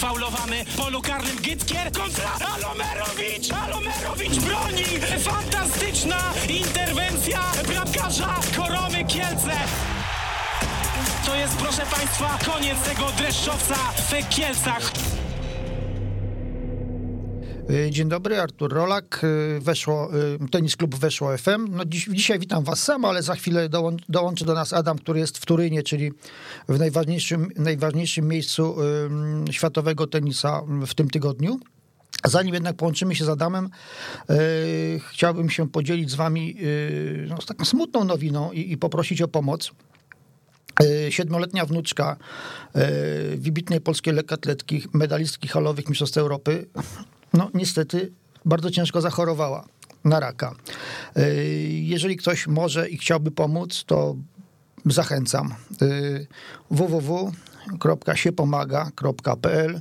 sfaulowany w polu karnym Gytkier kontra Alomerowicz! Alomerowicz broni! Fantastyczna interwencja bramkarza Koromy Kielce! To jest, proszę Państwa, koniec tego dreszczowca w Kielcach. Y, Dzień dobry, Artur Rolak, y, weszło, y, Tenis Klub Weszło FM. No dziś, dzisiaj witam was sam, ale za chwilę dołą, dołączy do nas Adam, który jest w Turynie, czyli w najważniejszym, najważniejszym miejscu światowego tenisa w tym tygodniu. Zanim jednak połączymy się z Adamem, chciałbym się podzielić z wami no, z taką smutną nowiną i, i poprosić o pomoc. Y, Siedmioletnia wnuczka y, wybitnej polskiej lekkoatletki, medalistki halowych Mistrzostw Europy, no niestety bardzo ciężko zachorowała na raka. Y, Jeżeli ktoś może i chciałby pomóc, to zachęcam. Www.siepomaga.pl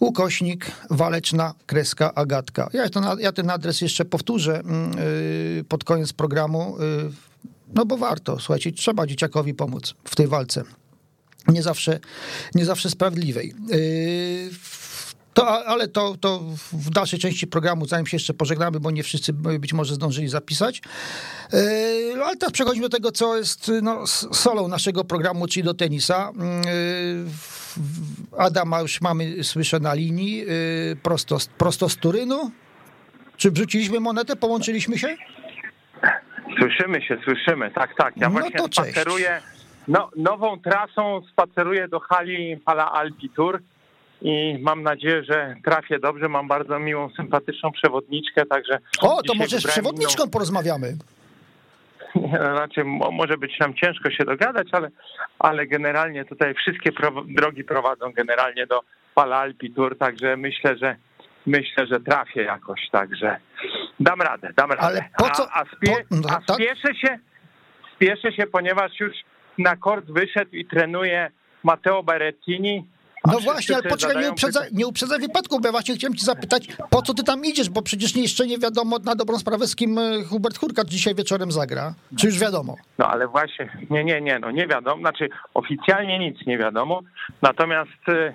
ukośnik waleczna kreska agatka. Ja ten, ja ten adres jeszcze powtórzę mm, y, pod koniec programu, y, no bo warto, słuchajcie, trzeba dzieciakowi pomóc w tej walce. Nie zawsze, nie zawsze sprawiedliwej. Yy, To, ale to, to w dalszej części programu, zanim się jeszcze pożegnamy, bo nie wszyscy być może zdążyli zapisać. Yy, No ale teraz przechodzimy do tego, co jest no, s- solą naszego programu, czyli do tenisa. Yy, Adama już mamy, słyszę, na linii, yy, prosto, prosto z Turynu. Czy wrzuciliśmy monetę, połączyliśmy się? Słyszymy się, słyszymy, tak, tak. Ja No właśnie spaceruję no, nową trasą, spaceruję do hali Hala Alpi Tour i mam nadzieję, że trafię dobrze. Mam bardzo miłą, sympatyczną przewodniczkę, także... O, to może z przewodniczką porozmawiamy. inną- Raczej mo- może być nam ciężko się dogadać, ale, ale generalnie tutaj wszystkie pro, drogi prowadzą generalnie do Hala Alpi Tour, także myślę, że myślę, że trafię jakoś, także dam radę, dam radę. Ale po co- A, a, spie, po- no a tak? spieszę się, spieszę się, ponieważ już na kort wyszedł i trenuje Matteo Berrettini. No właśnie, ale poczekaj, nie uprzedzaj, nie uprzedzaj wypadku, bo ja właśnie chciałem ci zapytać, po co ty tam idziesz, bo przecież jeszcze nie wiadomo na dobrą sprawę, z kim e, Hubert Hurkacz dzisiaj wieczorem zagra. Czy już wiadomo? No ale właśnie, nie, nie, nie, no nie wiadomo, znaczy oficjalnie nic nie wiadomo, natomiast e,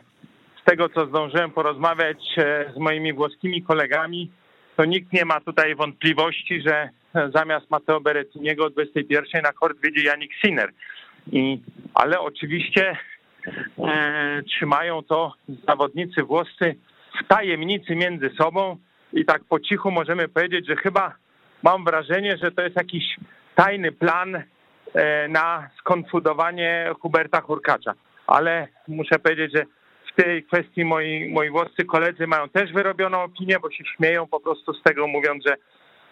z tego, co zdążyłem porozmawiać e, z moimi włoskimi kolegami, to nikt nie ma tutaj wątpliwości, że e, zamiast Matteo Berrettiniego o 21 na kort wyjdzie Janik Sinner. I, ale oczywiście e, trzymają to zawodnicy włoscy w tajemnicy między sobą i tak po cichu możemy powiedzieć, że chyba mam wrażenie, że to jest jakiś tajny plan e, na skonfudowanie Huberta Hurkacza. Ale muszę powiedzieć, że w tej kwestii moi, moi włoscy koledzy mają też wyrobioną opinię, bo się śmieją po prostu z tego, mówiąc, że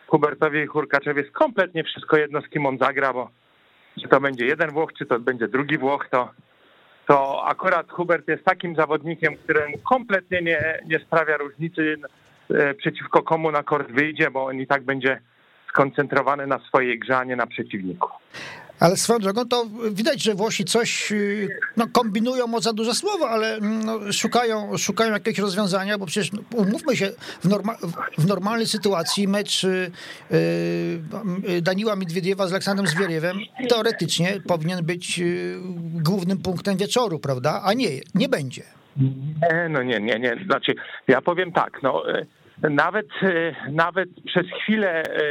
Hubertowi Hurkaczowi jest kompletnie wszystko jedno, z kim on zagra, bo czy to będzie jeden Włoch, czy to będzie drugi Włoch, to, to akurat Hubert jest takim zawodnikiem, któremu kompletnie nie, nie sprawia różnicy e, przeciwko komu na kort wyjdzie, bo on i tak będzie skoncentrowany na swojej grze, a nie na przeciwniku. Ale swoją drogą to widać, że Włosi coś y, no, kombinują, może za duże słowo, ale mm, no, szukają, szukają jakiegoś rozwiązania, bo przecież no, umówmy się, w, norma, w normalnej sytuacji mecz y, y, Daniła Midwiediewa z Aleksandrem Zwieriewem teoretycznie powinien być y, głównym punktem wieczoru, prawda? A nie, nie będzie. Nie, no nie, nie, nie. Znaczy, ja powiem tak, no e, nawet, e, nawet przez chwilę e,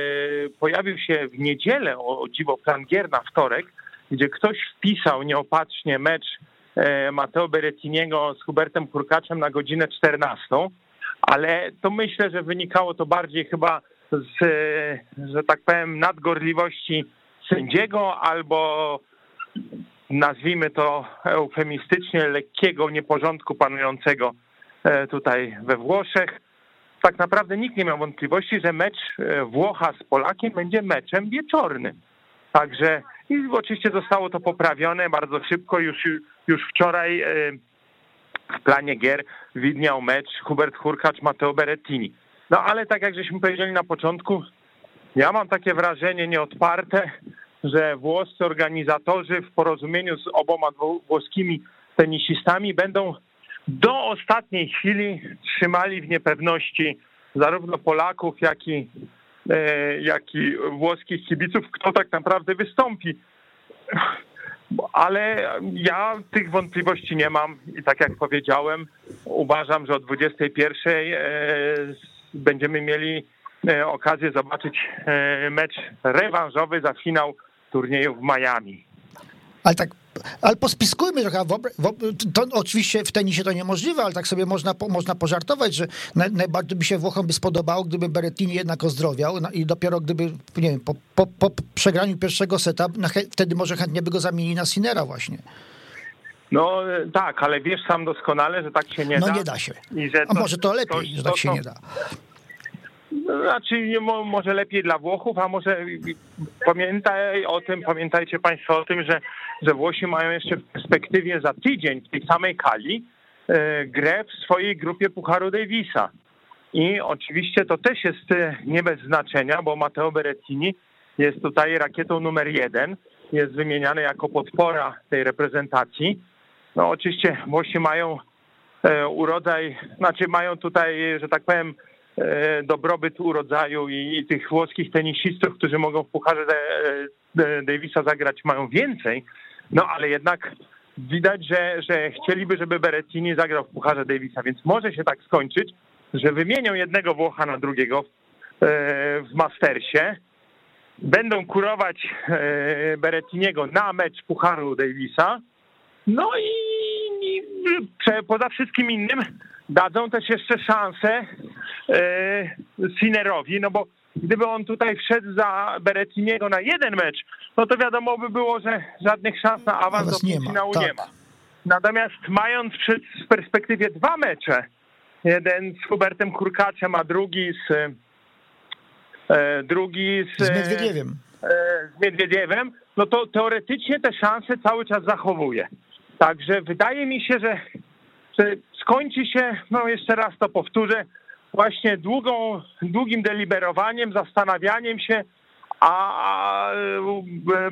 pojawił się w niedzielę, o dziwo, plan gier na wtorek, gdzie ktoś wpisał nieopatrznie mecz e, Matteo Berrettiniego z Hubertem Hurkaczem na godzinę 14, ale to myślę, że wynikało to bardziej chyba z, że tak powiem, nadgorliwości sędziego albo nazwijmy to eufemistycznie, lekkiego nieporządku panującego tutaj we Włoszech. Tak naprawdę nikt nie miał wątpliwości, że mecz e, Włocha z Polakiem będzie meczem wieczornym. Także i oczywiście zostało to poprawione bardzo szybko. Już, już wczoraj e, w planie gier widniał mecz Hubert Hurkacz, Matteo Berrettini. No ale tak jak żeśmy powiedzieli na początku, ja mam takie wrażenie nieodparte, że włoscy organizatorzy w porozumieniu z oboma włoskimi tenisistami będą do ostatniej chwili trzymali w niepewności zarówno Polaków, jak i, e, jak i włoskich kibiców, kto tak naprawdę wystąpi ale ja tych wątpliwości nie mam i tak jak powiedziałem, uważam, że o 21 będziemy mieli okazję zobaczyć mecz rewanżowy za finał turnieju w Miami. Ale tak, ale pospiskujmy trochę. To oczywiście w tenisie to niemożliwe, ale tak sobie można, można pożartować, że najbardziej by się Włochom by spodobało, gdyby Berettini jednak ozdrowiał i dopiero gdyby, nie wiem, po, po, po przegraniu pierwszego seta, wtedy może chętnie by go zamienili na Sinera właśnie. No tak, ale wiesz sam doskonale, że tak się nie no, da. No nie da się. A może to lepiej, że tak się nie da. Znaczy, może lepiej dla Włochów, a może pamiętaj o tym, pamiętajcie Państwo o tym, że, że Włosi mają jeszcze w perspektywie za tydzień w tej samej kali e, grę w swojej grupie Pucharu Davisa. I oczywiście to też jest e, nie bez znaczenia, bo Matteo Berettini jest tutaj rakietą numer jeden, jest wymieniany jako podpora tej reprezentacji. No oczywiście Włosi mają e, urodzaj, znaczy mają tutaj, że tak powiem, dobrobyt urodzaju i, tych włoskich tenisistów, którzy mogą w Pucharze Davisa zagrać, mają więcej. No ale jednak widać, że, że chcieliby, żeby Berettini zagrał w Pucharze Davisa, więc może się tak skończyć, że wymienią jednego Włocha na drugiego e, w Mastersie, będą kurować e, Berettiniego na mecz Pucharu Davisa, no i, poza wszystkim innym dadzą też jeszcze szansę e, Sinerowi, no bo gdyby on tutaj wszedł za Berettiniego na jeden mecz, no to wiadomo by było, że żadnych szans na awans do finału tak. nie ma. Natomiast mając w perspektywie dwa mecze, jeden z Hubertem Kurkaczem, a drugi z e, drugi z, z Miedwiediewem. E, z Miedwiediewem, no to teoretycznie te szanse cały czas zachowuje. Także wydaje mi się, że że skończy się, no jeszcze raz to powtórzę, właśnie długą, długim deliberowaniem, zastanawianiem się, a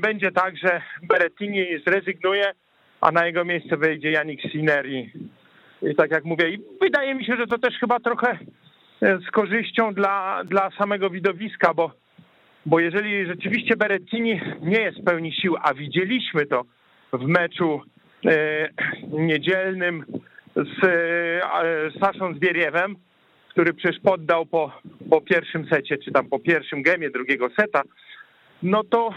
będzie tak, że Berettini zrezygnuje, a na jego miejsce wejdzie Janik Sinner i, i tak jak mówię, i wydaje mi się, że to też chyba trochę z korzyścią dla, dla samego widowiska, bo, bo jeżeli rzeczywiście Berettini nie jest pełni sił, a widzieliśmy to w meczu e, niedzielnym z e, Saszą Zbieriewem, który przecież poddał po, po pierwszym secie, czy tam po pierwszym gemie drugiego seta, no to,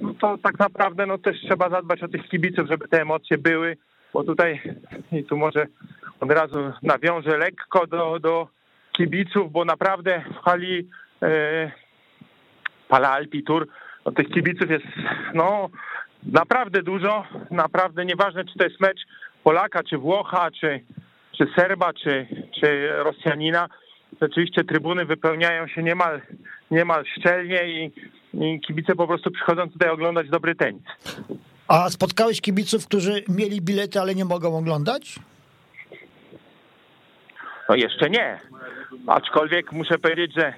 no to tak naprawdę no też trzeba zadbać o tych kibiców, żeby te emocje były, bo tutaj i tu może od razu nawiążę lekko do, do kibiców, bo naprawdę w hali e, Pala Alpi Tour no tych kibiców jest no naprawdę dużo, naprawdę nieważne czy to jest mecz Polaka, czy Włocha, czy, czy Serba, czy, czy Rosjanina, rzeczywiście trybuny wypełniają się niemal, niemal szczelnie i, i kibice po prostu przychodzą tutaj oglądać dobry tenis. A spotkałeś kibiców, którzy mieli bilety, ale nie mogą oglądać? No jeszcze nie. Aczkolwiek muszę powiedzieć, że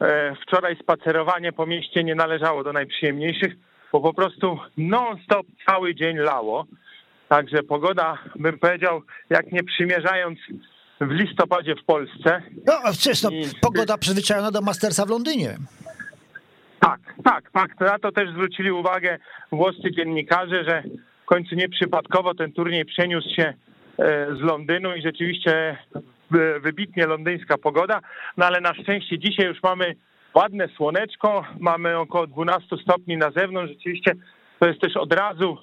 e, wczoraj spacerowanie po mieście nie należało do najprzyjemniejszych, bo po prostu non-stop cały dzień lało. Także pogoda, bym powiedział, jak nie przymierzając w listopadzie w Polsce. No, przecież no, I... pogoda przyzwyczajona do Mastersa w Londynie. Tak, tak, tak. Na to też zwrócili uwagę włoscy dziennikarze, że w końcu nieprzypadkowo ten turniej przeniósł się e, z Londynu i rzeczywiście wybitnie londyńska pogoda, no ale na szczęście dzisiaj już mamy ładne słoneczko, mamy około 12 stopni na zewnątrz, rzeczywiście to jest też od razu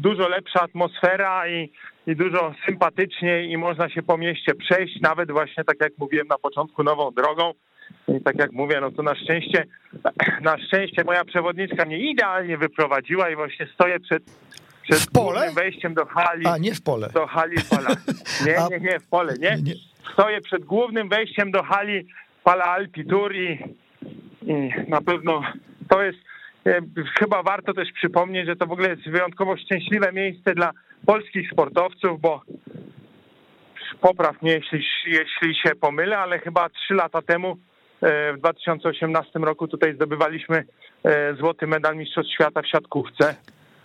dużo lepsza atmosfera i, i dużo sympatyczniej i można się po mieście przejść, nawet właśnie tak jak mówiłem na początku nową drogą. I tak jak mówię, no to na szczęście, na szczęście moja przewodniczka mnie idealnie wyprowadziła i właśnie stoję przed, przed w pole? wejściem do hali. A, nie w pole. Do hali Pala. Nie, nie, nie, w pole, nie. nie. Stoję przed głównym wejściem do hali Pala Alpi Tour i, i na pewno to jest chyba warto też przypomnieć, że to w ogóle jest wyjątkowo szczęśliwe miejsce dla polskich sportowców, bo popraw mnie, jeśli, jeśli się pomylę, ale chyba trzy lata temu, e, w 2018 roku tutaj zdobywaliśmy e, złoty medal Mistrzostw Świata w siatkówce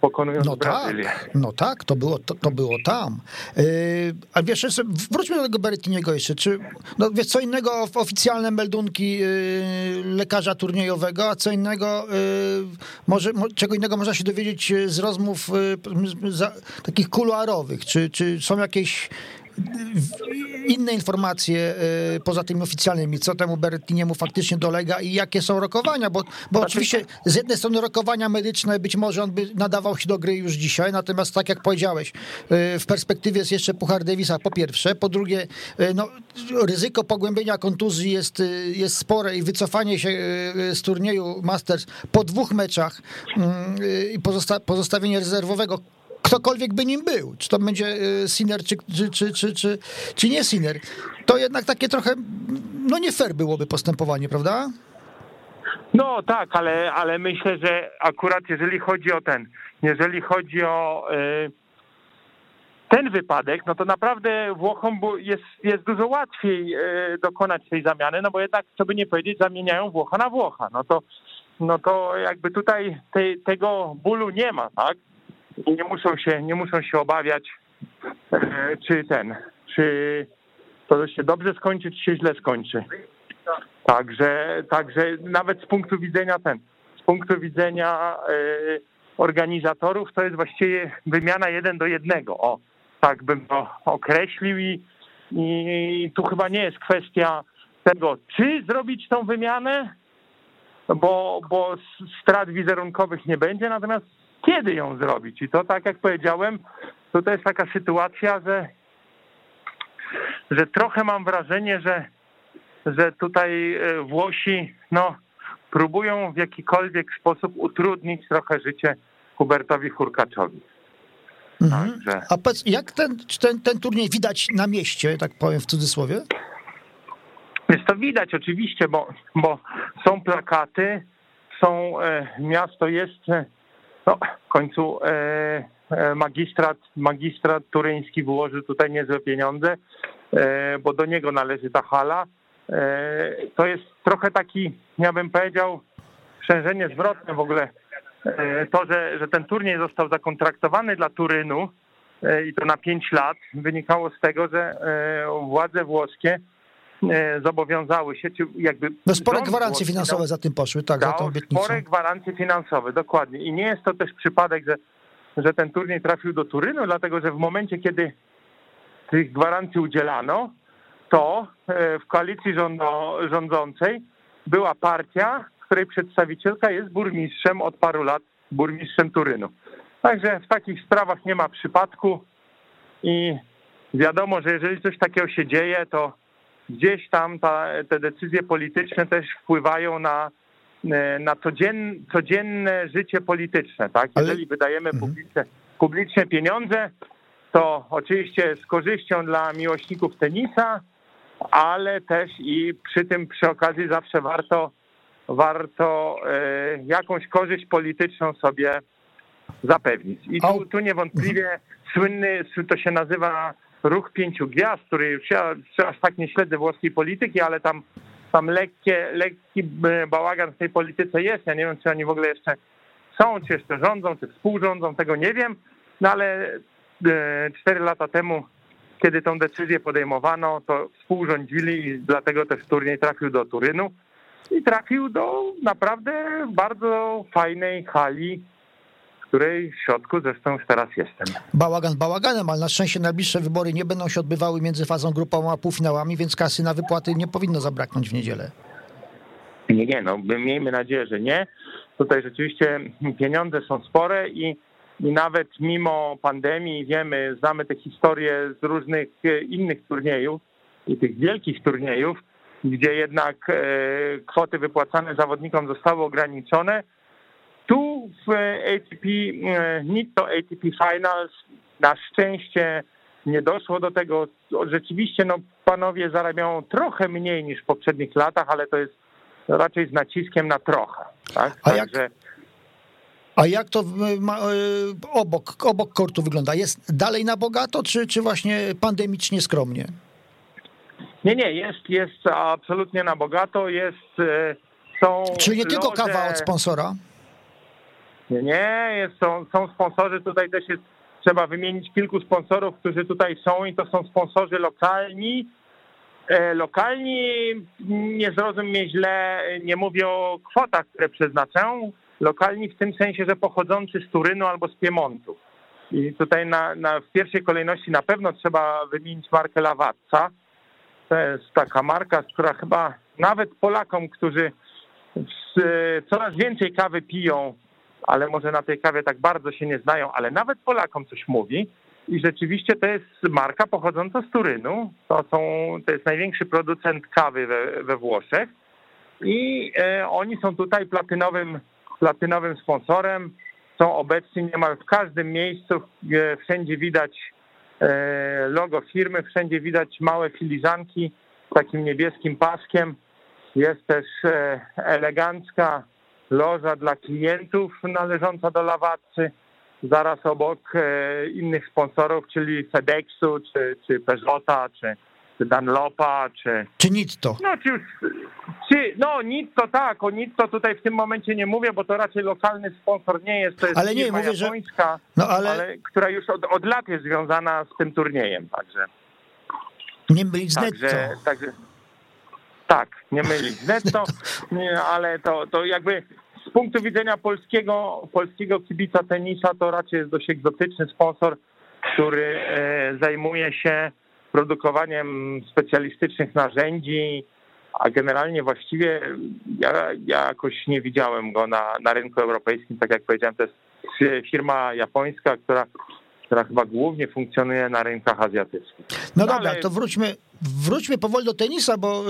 pokonując No Brazylię. tak, no tak, to było, to, to było tam. Yy, a wiesz, jeszcze, wróćmy do tego Berettiniego jeszcze. Czy, no wiesz, co innego oficjalne meldunki yy, lekarza turniejowego, a co innego, yy, może, mo, czego innego można się dowiedzieć z rozmów yy, za, takich kuluarowych. Czy, czy są jakieś inne informacje y, poza tymi oficjalnymi, co temu Berettiniemu faktycznie dolega i jakie są rokowania, bo, bo znaczy, oczywiście z jednej strony rokowania medyczne, być może on by nadawał się do gry już dzisiaj, natomiast tak jak powiedziałeś, y, w perspektywie jest jeszcze Puchar Davisa po pierwsze, po drugie y, no, ryzyko pogłębienia kontuzji jest, jest spore i wycofanie się z turnieju Masters po dwóch meczach mm, i pozosta pozostawienie rezerwowego ktokolwiek by nim był, czy to będzie y, Sinner, czy, czy, czy, czy, czy nie Sinner, to jednak takie trochę, no nie fair byłoby postępowanie, prawda? No tak, ale, ale myślę, że akurat jeżeli chodzi o ten, jeżeli chodzi o y, ten wypadek, no to naprawdę Włochom jest, jest dużo łatwiej y, dokonać tej zamiany, no bo jednak, co by nie powiedzieć, zamieniają Włocha na Włocha. No to, no to jakby tutaj tej, tego bólu nie ma, tak? Nie muszą się, nie muszą się obawiać, e, czy ten, czy to się dobrze skończy, czy się źle skończy. Także, także nawet z punktu widzenia ten, z punktu widzenia e, organizatorów to jest właściwie wymiana jeden do jednego. O, tak bym to określił i, i tu chyba nie jest kwestia tego, czy zrobić tą wymianę, bo, bo strat wizerunkowych nie będzie, natomiast kiedy ją zrobić. I to, tak jak powiedziałem, to, to jest taka sytuacja, że, że trochę mam wrażenie, że, że tutaj e, Włosi no, próbują w jakikolwiek sposób utrudnić trochę życie Hubertowi Hurkaczowi. Mhm. Także... A powiedz, jak ten, ten, ten turniej widać na mieście, tak powiem w cudzysłowie? Jest to widać oczywiście, bo, bo są plakaty, są, e, miasto jest no, w końcu e, e, magistrat, magistrat turyński wyłożył tutaj niezłe pieniądze, e, bo do niego należy ta hala. To jest trochę taki, ja bym powiedział, sprzężenie zwrotne w ogóle. To, że, że ten turniej został zakontraktowany dla Turynu i to na 5 lat, wynikało z tego, że władze włoskie zobowiązały się, czy jakby... No spore gwarancje finansowe dał, za tym poszły, tak, za tą obietnicą. Spore gwarancje finansowe, dokładnie. I nie jest to też przypadek, że, że ten turniej trafił do Turynu, dlatego że w momencie, kiedy tych gwarancji udzielano, to e, w koalicji rządo, rządzącej była partia, której przedstawicielka jest burmistrzem od paru lat, burmistrzem Turynu. Także w takich sprawach nie ma przypadku i wiadomo, że jeżeli coś takiego się dzieje, to gdzieś tam ta, te decyzje polityczne też wpływają na, e, na codzienne, codzienne życie polityczne. Tak? Jeżeli Ale... wydajemy mhm. publiczne, publiczne pieniądze, to oczywiście z korzyścią dla miłośników tenisa, ale też i przy tym przy okazji zawsze warto, warto e, jakąś korzyść polityczną sobie zapewnić. I tu, tu niewątpliwie słynny, to się nazywa ruch pięciu gwiazd, który już ja, aż tak nie śledzę włoskiej polityki, ale tam, tam lekkie, lekki e, bałagan w tej polityce jest. Ja nie wiem, czy oni w ogóle jeszcze są, czy jeszcze rządzą, czy współrządzą, tego nie wiem, no ale e, cztery lata temu, kiedy tą decyzję podejmowano, to współrządzili i dlatego też turniej trafił do Turynu i trafił do naprawdę bardzo fajnej hali której w środku zresztą już teraz jestem. Bałagan bałaganem, ale na szczęście najbliższe wybory nie będą się odbywały między fazą grupową a półfinałami, więc kasy na wypłaty nie powinno zabraknąć w niedzielę. Nie, nie, no miejmy nadzieję, że nie. Tutaj rzeczywiście pieniądze są spore i, i nawet mimo pandemii wiemy, znamy te historie z różnych e, innych turniejów i tych wielkich turniejów, gdzie jednak e, kwoty wypłacane zawodnikom zostały ograniczone, tu w ATP, e, nic to ATP Finals, na szczęście nie doszło do tego. Rzeczywiście no, panowie zarabiają trochę mniej niż w poprzednich latach, ale to jest raczej z naciskiem na trochę. Tak? A Także... jak... A jak to ma, e, obok, obok kortu wygląda? Jest dalej na bogato, czy, czy właśnie pandemicznie skromnie? Nie, nie, jest, jest absolutnie na bogato, jest, e, są Czyli nie tylko kawa od sponsora? Nie, jest, są, są sponsorzy, tutaj też jest, trzeba wymienić kilku sponsorów, którzy tutaj są i to są sponsorzy lokalni. E, lokalni, nie zrozum mnie źle, nie mówię o kwotach, które przeznaczę, lokalni w tym sensie, że pochodzący z Turynu albo z Piemontu. I tutaj na, na, w pierwszej kolejności na pewno trzeba wymienić markę Lawatca. To jest taka marka, która chyba nawet Polakom, którzy coraz więcej kawy piją, ale może na tej kawie tak bardzo się nie znają, ale nawet Polakom coś mówi. I rzeczywiście to jest marka pochodząca z Turynu. To, są, to jest największy producent kawy we, we Włoszech. I e, oni są tutaj platynowym, platynowym sponsorem. Są obecni niemal w każdym miejscu. E, wszędzie widać e, logo firmy, wszędzie widać małe filiżanki z takim niebieskim paskiem. Jest też e, elegancka loża dla klientów należąca do Lawatcy, zaraz obok e, innych sponsorów, czyli FedExu, czy, czy Peugeota, czy, czy Dunlopa, czy... Czy Nitto. No, czy, czy, no Nitto tak, o Nitto tutaj w tym momencie nie mówię, bo to raczej lokalny sponsor nie jest, to jest ale nie, mówię, japońska, że... no, ale... ale... która już od, od lat jest związana z tym turniejem, także... Nie mylić z Netto. Także, także, tak, nie mylić netto, ale to, to jakby z punktu widzenia polskiego, polskiego kibica tenisa to raczej jest dość egzotyczny sponsor, który e, zajmuje się produkowaniem specjalistycznych narzędzi, a generalnie właściwie ja, ja jakoś nie widziałem go na, na rynku europejskim. Tak jak powiedziałem, to jest firma japońska, która, która chyba głównie funkcjonuje na rynkach azjatyckich. No, no dobra, ale... to wróćmy, wróćmy powoli do tenisa, bo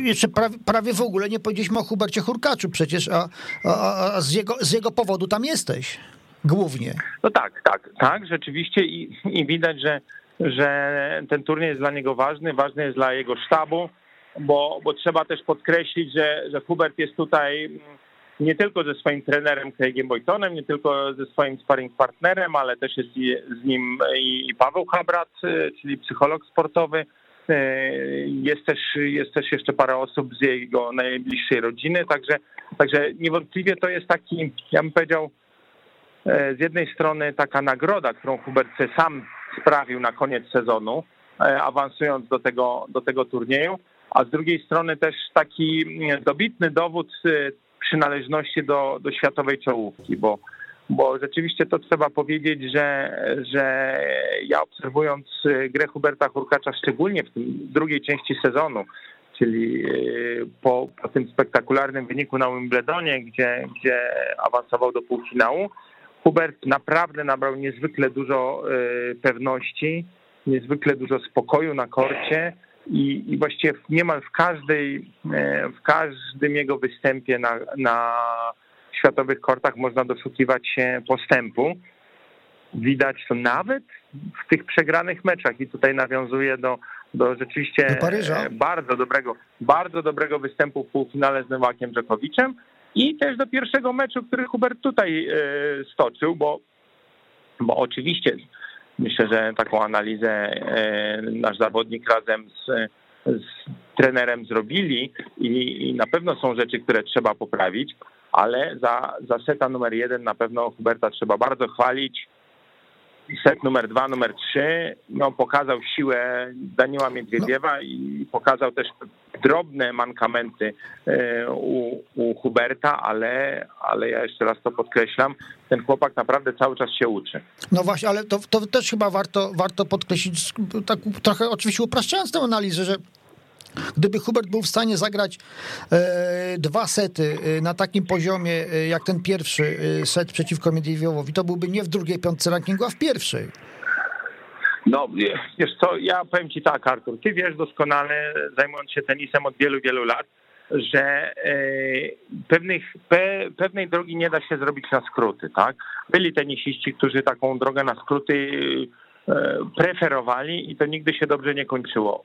y, jeszcze prawie, prawie w ogóle nie powiedzieliśmy o Hubercie Hurkaczu przecież, a, a, a z, jego, z jego powodu tam jesteś głównie. No tak, tak, tak, rzeczywiście i, i widać, że, że ten turniej jest dla niego ważny, ważny jest dla jego sztabu, bo, bo trzeba też podkreślić, że, że Hubert jest tutaj nie tylko ze swoim trenerem Craigiem Boytonem, nie tylko ze swoim sparring partnerem, ale też jest z nim i Paweł Habrat, czyli psycholog sportowy, E, jest też, jest też jeszcze parę osób z jego najbliższej rodziny, także, także niewątpliwie to jest taki, ja bym powiedział, e, z jednej strony taka nagroda, którą Hubert sam sprawił na koniec sezonu, e, awansując do tego, do tego turnieju, a z drugiej strony też taki dobitny dowód przynależności do, do światowej czołówki, bo bo rzeczywiście to trzeba powiedzieć, że, że ja obserwując grę Huberta Hurkacza, szczególnie w tym drugiej części sezonu, czyli y, po, po tym spektakularnym wyniku na Wimbledonie, gdzie, gdzie awansował do półfinału, Hubert naprawdę nabrał niezwykle dużo y, pewności, niezwykle dużo spokoju na korcie i, i właściwie niemal w każdej, y, w każdym jego występie na, na światowych kortach można doszukiwać się postępu. Widać to nawet w tych przegranych meczach i tutaj nawiązuje do, do rzeczywiście do bardzo dobrego, bardzo dobrego występu w półfinale z Nowakiem Dżokowiczem i też do pierwszego meczu, który Hubert tutaj e, stoczył, bo, bo oczywiście myślę, że taką analizę e, nasz zawodnik razem z, z trenerem zrobili i, i na pewno są rzeczy, które trzeba poprawić ale za, za seta numer jeden na pewno Huberta trzeba bardzo chwalić. Set numer dwa, numer trzy, no pokazał siłę Daniela Miedwiediewa i pokazał też drobne mankamenty e, u, u Huberta, ale, ale ja jeszcze raz to podkreślam, ten chłopak naprawdę cały czas się uczy. No właśnie, ale to, to też chyba warto, warto podkreślić, tak trochę oczywiście upraszczając tę analizę, że Gdyby Hubert był w stanie zagrać e, dwa sety e, na takim poziomie, e, jak ten pierwszy set przeciwko Miedwiediewowi, to byłby nie w drugiej piątce rankingu, a w pierwszej. No, wiesz co, ja powiem ci tak, Artur, ty wiesz doskonale, zajmując się tenisem od wielu, wielu lat, że pewnych, pe, pewnej drogi nie da się zrobić na skróty, tak? Byli tenisiści, którzy taką drogę na skróty preferowali i to nigdy się dobrze nie kończyło.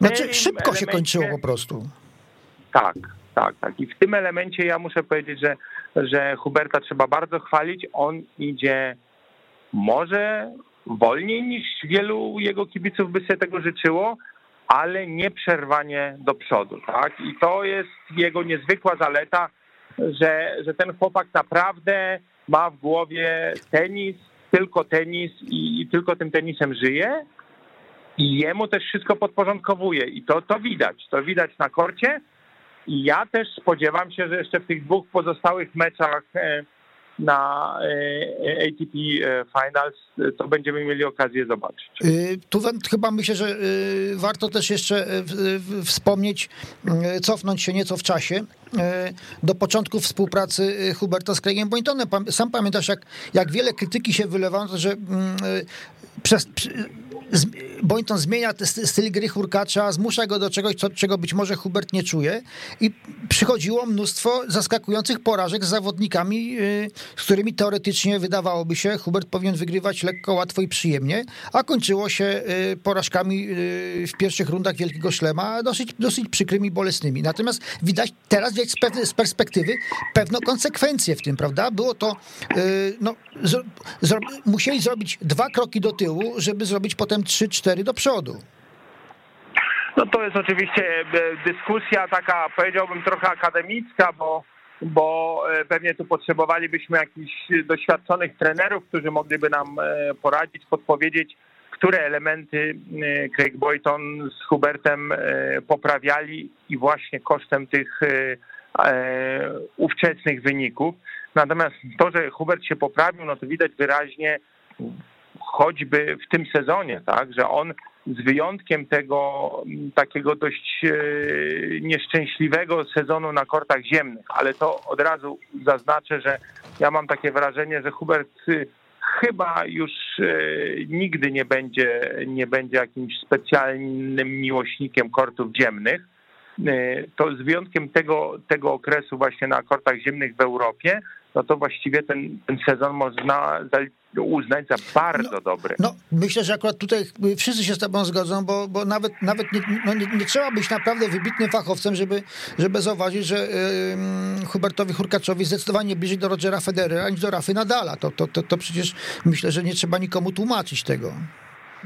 Znaczy szybko się kończyło po prostu. Tak, tak, tak. I w tym elemencie ja muszę powiedzieć, że, że Huberta trzeba bardzo chwalić. On idzie może wolniej niż wielu jego kibiców by sobie tego życzyło, ale nieprzerwanie do przodu, tak? I to jest jego niezwykła zaleta, że, że ten chłopak naprawdę ma w głowie tenis, tylko tenis i, i tylko tym tenisem żyje i jemu też wszystko podporządkowuje i to, to widać, to widać na korcie i ja też spodziewam się, że jeszcze w tych dwóch pozostałych meczach e, na e, ATP e, Finals, to będziemy mieli okazję zobaczyć. Y, tu chyba myślę, że y, warto też jeszcze y, wspomnieć, cofnąć się nieco w czasie do początku współpracy Huberta z Craigiem Boyntonem. Sam pamiętasz, jak, jak wiele krytyki się wylewało, że mm, przez, Boynton zmienia styl gry Hurkacza, zmusza go do czegoś, co, czego być może Hubert nie czuje i przychodziło mnóstwo zaskakujących porażek z zawodnikami, y, z którymi teoretycznie wydawałoby się Hubert powinien wygrywać lekko, łatwo i przyjemnie, a kończyło się y, porażkami y, w pierwszych rundach Wielkiego Szlema dosyć, dosyć przykrymi, bolesnymi. Natomiast widać teraz widać z perspektywy pewną konsekwencję w tym, prawda? Było to, no, zro, musieli zrobić dwa kroki do tyłu, żeby zrobić potem trzy, cztery do przodu. No to jest oczywiście e, dyskusja taka, powiedziałbym, trochę akademicka, bo, bo e, pewnie tu potrzebowalibyśmy jakichś doświadczonych trenerów, którzy mogliby nam e, poradzić, podpowiedzieć, które elementy Craig Boyton z Hubertem poprawiali i właśnie kosztem tych ówczesnych wyników. Natomiast to, że Hubert się poprawił, no to widać wyraźnie choćby w tym sezonie, tak, że on z wyjątkiem tego takiego dość e, nieszczęśliwego sezonu na kortach ziemnych, ale to od razu zaznaczę, że ja mam takie wrażenie, że Hubert y, chyba już e, nigdy nie będzie, nie będzie jakimś specjalnym miłośnikiem kortów ziemnych. E, to z wyjątkiem tego, tego okresu właśnie na kortach ziemnych w Europie, no to właściwie ten, ten sezon można uznać za bardzo no, dobry. No, myślę, że akurat tutaj wszyscy się z tobą zgodzą, bo, bo nawet, nawet nie, no nie, nie trzeba być naprawdę wybitnym fachowcem, żeby, żeby zauważyć, że yy, Hubertowi Hurkaczowi zdecydowanie bliżej do Rogera Federera niż do Rafy Nadala. To, to, to, to przecież myślę, że nie trzeba nikomu tłumaczyć tego.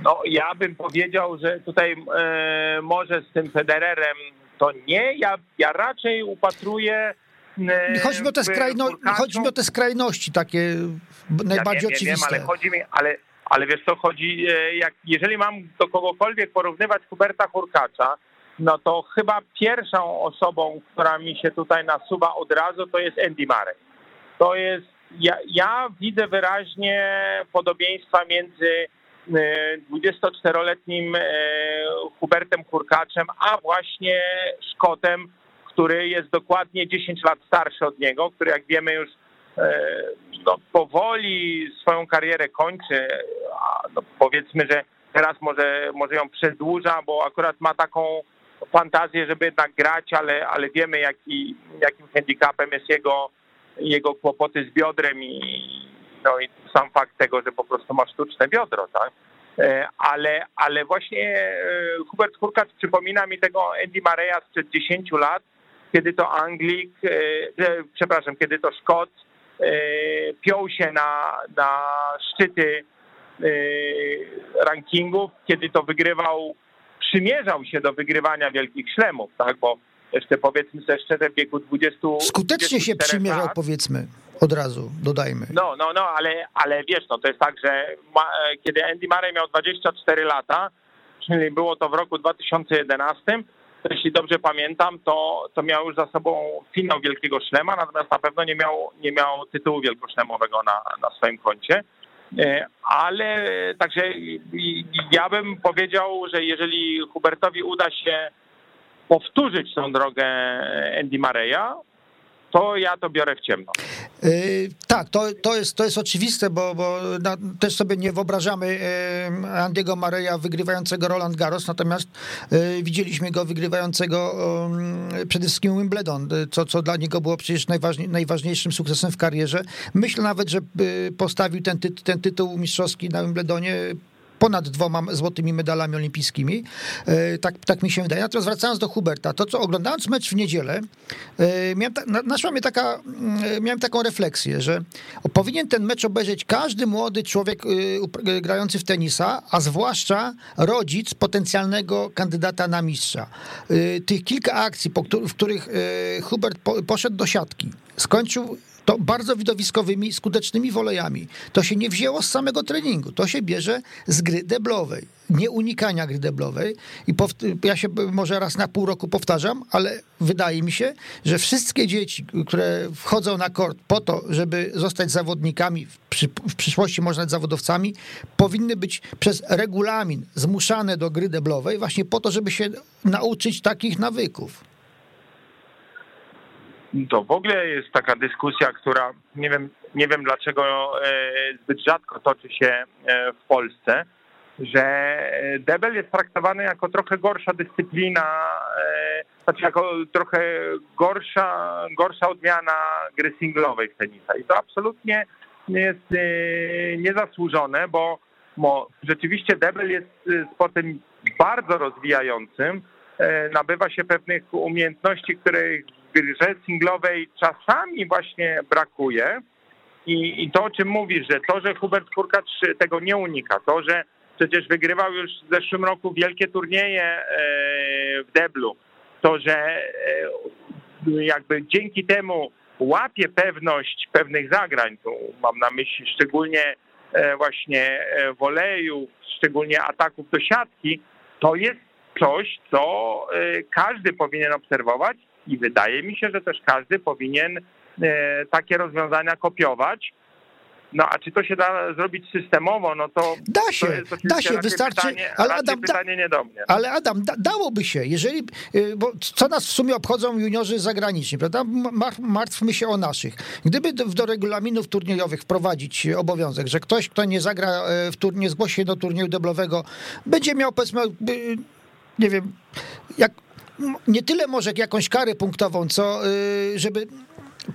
No, ja bym powiedział, że tutaj e, może z tym Federerem to nie. Ja, ja raczej upatruję E, chodzi mi o te, skrajno, chodzi mi o te skrajności takie najbardziej ja wiem, oczywiste. Wiem, ale chodzi mi, ale, ale wiesz co, chodzi, e, jak, jeżeli mam do kogokolwiek porównywać Huberta Hurkacza, no to chyba pierwszą osobą, która mi się tutaj nasuwa od razu, to jest Andy Murray. To jest, ja, ja widzę wyraźnie podobieństwa między 24-letnim e, Hubertem Hurkaczem, a właśnie Szkotem, który jest dokładnie 10 lat starszy od niego, który jak wiemy już e, no, powoli swoją karierę kończy, no, powiedzmy, że teraz może, może ją przedłuża, bo akurat ma taką fantazję, żeby jednak grać, ale, ale wiemy jaki, jakim handicapem jest jego, jego kłopoty z biodrem i, no, i sam fakt tego, że po prostu ma sztuczne biodro, tak? E, ale, ale właśnie e, Hubert Hurkacz przypomina mi tego Andy Mareya sprzed 10 lat, kiedy to Anglik, e, przepraszam, kiedy to Szkot piął się na, na szczyty rankingów, kiedy to wygrywał, przymierzał się do wygrywania wielkich szlemów, tak, bo jeszcze powiedzmy sobie szczerze w wieku 20 Skutecznie się przymierzał, lat, powiedzmy, od razu, dodajmy. No, no, no, ale, ale wiesz, no to jest tak, że ma, kiedy Andy Murray miał 24 lata, czyli było to w roku 2011, jeśli dobrze pamiętam, to, to miał już za sobą finał Wielkiego Szlema, natomiast na pewno nie miał, nie miał tytułu wielkoszlemowego na, na swoim koncie. E, ale także ja bym powiedział, że jeżeli Hubertowi uda się powtórzyć tą drogę Andy Mareya, to ja to biorę w ciemno. Yy, tak, to, to, jest, to jest oczywiste, bo, bo na, też sobie nie wyobrażamy yy, Andiego Mareja wygrywającego Roland Garros, natomiast yy, widzieliśmy go wygrywającego przede wszystkim Wimbledon, co, co dla niego było przecież najważniej, najważniejszym sukcesem w karierze. Myślę nawet, że postawił ten, ty, ten tytuł mistrzowski na Wimbledonie ponad dwoma złotymi medalami olimpijskimi. E, tak, tak mi się wydaje. Natomiast wracając do Huberta, to co oglądając mecz w niedzielę, e, miałem ta, naszła mnie taka, mm, miałem taką refleksję, że powinien ten mecz obejrzeć każdy młody człowiek e, grający w tenisa, a zwłaszcza rodzic potencjalnego kandydata na mistrza. Tych kilka akcji, w których Hubert poszedł do siatki, skończył to bardzo widowiskowymi, skutecznymi wolejami. To się nie wzięło z samego treningu, to się bierze z gry deblowej, nie unikania gry deblowej. I ja się może raz na pół roku powtarzam, ale wydaje mi się, że wszystkie dzieci, które wchodzą na kort po to, żeby zostać zawodnikami, w, przy, w przyszłości można być zawodowcami, powinny być przez regulamin zmuszane do gry deblowej właśnie po to, żeby się nauczyć takich nawyków to w ogóle jest taka dyskusja, która nie wiem, nie wiem dlaczego e, zbyt rzadko toczy się e, w Polsce, że debel jest traktowany jako trochę gorsza dyscyplina, e, znaczy jako trochę gorsza, gorsza odmiana gry singlowej w tenisa. I to absolutnie jest niezasłużone, bo, bo rzeczywiście debel jest sportem bardzo rozwijającym, nabywa się pewnych umiejętności, których grze singlowej czasami właśnie brakuje. I, I, to, o czym mówisz, że to, że Hubert Hurkacz tego nie unika, to, że przecież wygrywał już w zeszłym roku wielkie turnieje e, w deblu, to, że e, jakby dzięki temu łapie pewność pewnych zagrań, tu mam na myśli szczególnie e, właśnie wolejów, szczególnie ataków do siatki, to jest coś, co każdy powinien obserwować i wydaje mi się, że też każdy powinien e, takie rozwiązania kopiować. No a czy to się da zrobić systemowo, no to da się, to da się, wystarczy, pytanie, ale Adam, pytanie nie do mnie. Ale Adam, da, dałoby się, jeżeli, e, bo co nas w sumie obchodzą juniorzy zagraniczni, prawda? Martwmy się o naszych. Gdyby do, do regulaminów turniejowych wprowadzić obowiązek, że ktoś, kto nie zagra e, w turnieju, zgłosi się do turnieju deblowego, będzie miał powiedzmy, nie wiem, jak nie tyle może jakąś karę punktową, co y, żeby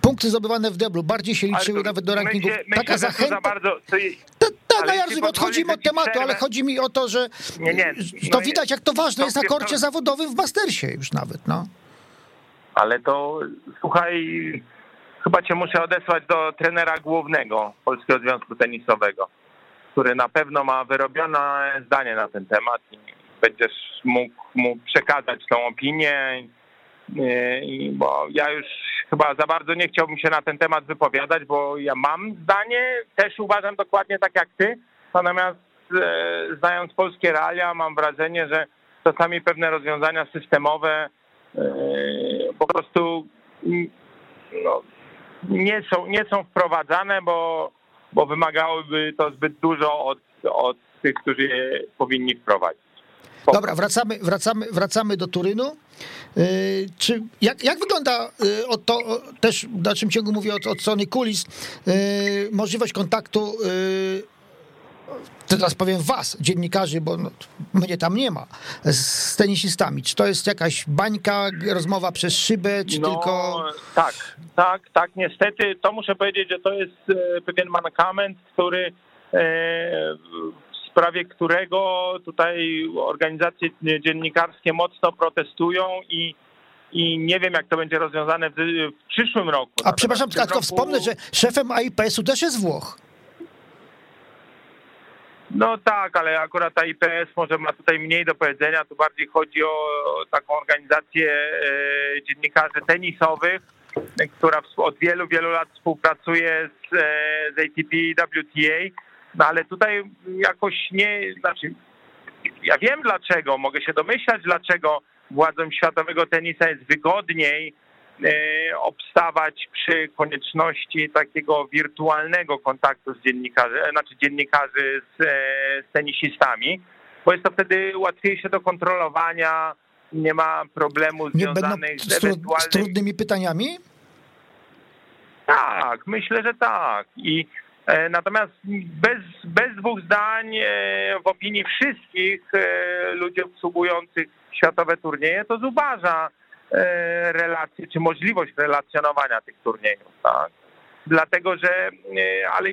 punkty zdobywane w deblu bardziej się liczyły nawet do rankingów. Myślę, Taka zachęta. Za bardzo, to, ta, ta, no ja odchodzimy od tematu, przerwę. ale chodzi mi o to, że nie, nie, no to widać, jak to ważne to jest na korcie to... zawodowym w Mastersie już nawet, no. Ale to, słuchaj, chyba cię muszę odesłać do trenera głównego Polskiego Związku Tenisowego, który na pewno ma wyrobione zdanie na ten temat będziesz mógł mu przekazać tą opinię, bo ja już chyba za bardzo nie chciałbym się na ten temat wypowiadać, bo ja mam zdanie, też uważam dokładnie tak jak ty, natomiast e, znając polskie realia mam wrażenie, że czasami pewne rozwiązania systemowe e, po prostu no, nie, są, nie są wprowadzane, bo, bo wymagałoby to zbyt dużo od, od tych, którzy je powinni wprowadzić. Dobra, wracamy, wracamy, wracamy do Turynu. Yy, czy, jak, jak wygląda yy, od to, też w dalszym ciągu mówię od, od strony kulis, yy, możliwość kontaktu, teraz powiem was, dziennikarzy, bo no, mnie tam nie ma, z tenisistami. Czy to jest jakaś bańka, rozmowa przez szybę, czy no, tylko... Tak, tak, tak, niestety to muszę powiedzieć, że to jest pewien mankament, który sprawie którego tutaj organizacje dziennikarskie mocno protestują i i nie wiem, jak to będzie rozwiązane w, w przyszłym roku. A przepraszam, tylko roku... wspomnę, że szefem AIPS-u też jest Włoch. No tak, ale akurat AIPS może ma tutaj mniej do powiedzenia. Tu bardziej chodzi o taką organizację e, dziennikarzy tenisowych, która od wielu, wielu lat współpracuje z, e, z ATP WTA no ale tutaj jakoś nie, znaczy ja wiem dlaczego, mogę się domyślać dlaczego władzom światowego tenisa jest wygodniej e, obstawać przy konieczności takiego wirtualnego kontaktu z dziennikarzy, e, znaczy dziennikarzy z, e, z tenisistami, bo jest to wtedy łatwiejsze do kontrolowania, nie ma problemu związanych nie z ewentualnymi... z trudnymi pytaniami? Tak, myślę, że tak. I natomiast bez, bez dwóch zdań e, w opinii wszystkich e, ludzi obsługujących światowe turnieje to zubaża relacje, czy możliwość relacjonowania tych turniejów. Tak? Dlatego, że, ale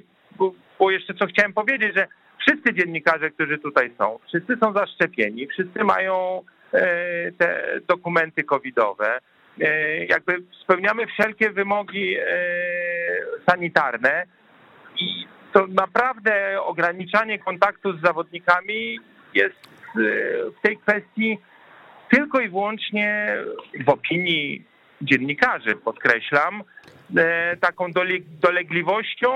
bo jeszcze co chciałem powiedzieć, że wszyscy dziennikarze, którzy tutaj są, wszyscy są zaszczepieni, wszyscy mają te dokumenty covidowe, jakby spełniamy wszelkie wymogi sanitarne, i to naprawdę ograniczanie kontaktu z zawodnikami jest e, w tej kwestii tylko i wyłącznie w opinii dziennikarzy, podkreślam, e, taką dolegliwością,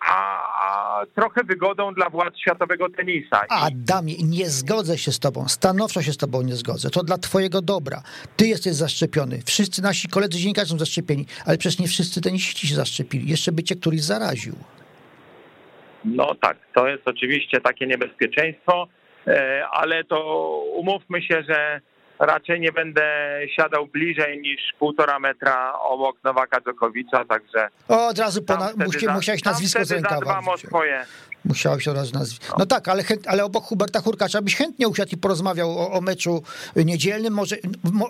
a trochę wygodą dla władz światowego tenisa. Adamie, nie zgodzę się z tobą, stanowczo się z tobą nie zgodzę. To dla twojego dobra. Ty jesteś zaszczepiony. Wszyscy nasi koledzy dziennikarze są zaszczepieni, ale przecież nie wszyscy tenisiści się zaszczepili. Jeszcze by cię któryś zaraził. No tak, to jest oczywiście takie niebezpieczeństwo, e, ale to umówmy się, że raczej nie będę siadał bliżej niż półtora metra obok Nowaka Dżokowicza, także... O, od razu pona- musi, musiałeś nazwisko z rękawa. swoje. Musiałeś od razu nazwisko. No tak, ale, ale obok Huberta Hurkacza byś chętnie usiadł i porozmawiał o, o meczu niedzielnym, może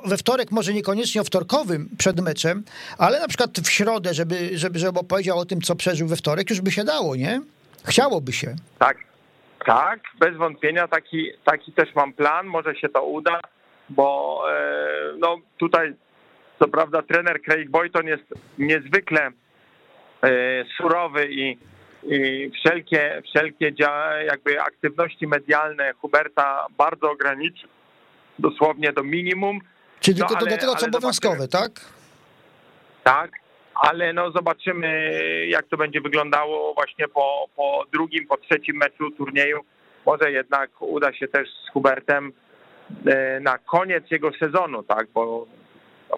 we wtorek, może niekoniecznie o wtorkowym przed meczem, ale na przykład w środę, żeby, żeby, żeby opowiedział o tym, co przeżył we wtorek, już by się dało, nie? Chciałoby się. Tak, tak, bez wątpienia taki, taki też mam plan, może się to uda bo e, no tutaj co prawda trener Craig Boyton jest niezwykle e, surowy i, i wszelkie, wszelkie jakby aktywności medialne Huberta bardzo ograniczył dosłownie do minimum. Czyli no, tylko ale, do tego, co obowiązkowe, tak? Tak, ale no zobaczymy, jak to będzie wyglądało właśnie po, po drugim, po trzecim meczu turnieju. Może jednak uda się też z Hubertem E, na koniec jego sezonu, tak, bo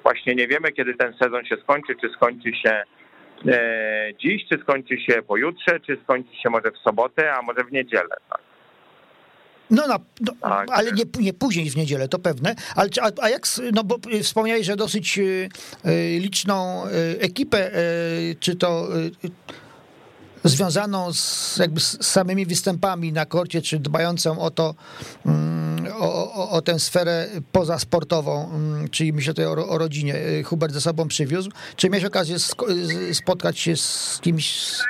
właśnie nie wiemy, kiedy ten sezon się skończy, czy skończy się e, dziś, czy skończy się pojutrze, czy skończy się może w sobotę, a może w niedzielę, tak. No, no, no tak. ale nie, nie później w niedzielę, to pewne. Ale, a, a jak, no bo wspomniałeś, że dosyć y, liczną y, ekipę, y, czy to związaną z, jakby z samymi występami na korcie, czy dbającą o to, mm, o, o, o tę sferę pozasportową, mm, czyli myślę tutaj o, o rodzinie, y, Hubert ze sobą przywiózł. Czy miałeś okazję spotkać się z kimś z,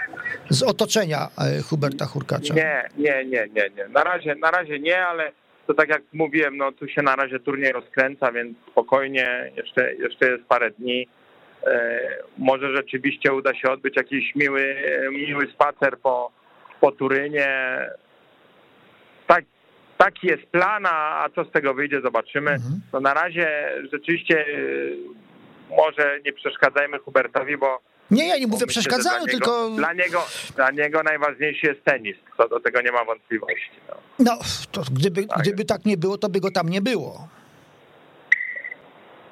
z otoczenia y, Huberta Hurkacza? Nie, nie, nie, nie, nie. Na razie, na razie nie, ale to tak jak mówiłem, no tu się na razie turniej rozkręca, więc spokojnie, jeszcze, jeszcze jest parę dni E, może rzeczywiście uda się odbyć jakiś miły, miły spacer po, po Turynie. Tak, taki jest plan, a co z tego wyjdzie, zobaczymy. Mhm. No na razie rzeczywiście e, może nie przeszkadzajmy Hubertowi, bo nie, ja nie mówię przeszkadzaniu, dla tylko... Niego, dla niego, dla niego najważniejszy jest tenis, co do tego nie ma wątpliwości. No, no to gdyby, tak. gdyby tak nie było, to by go tam nie było.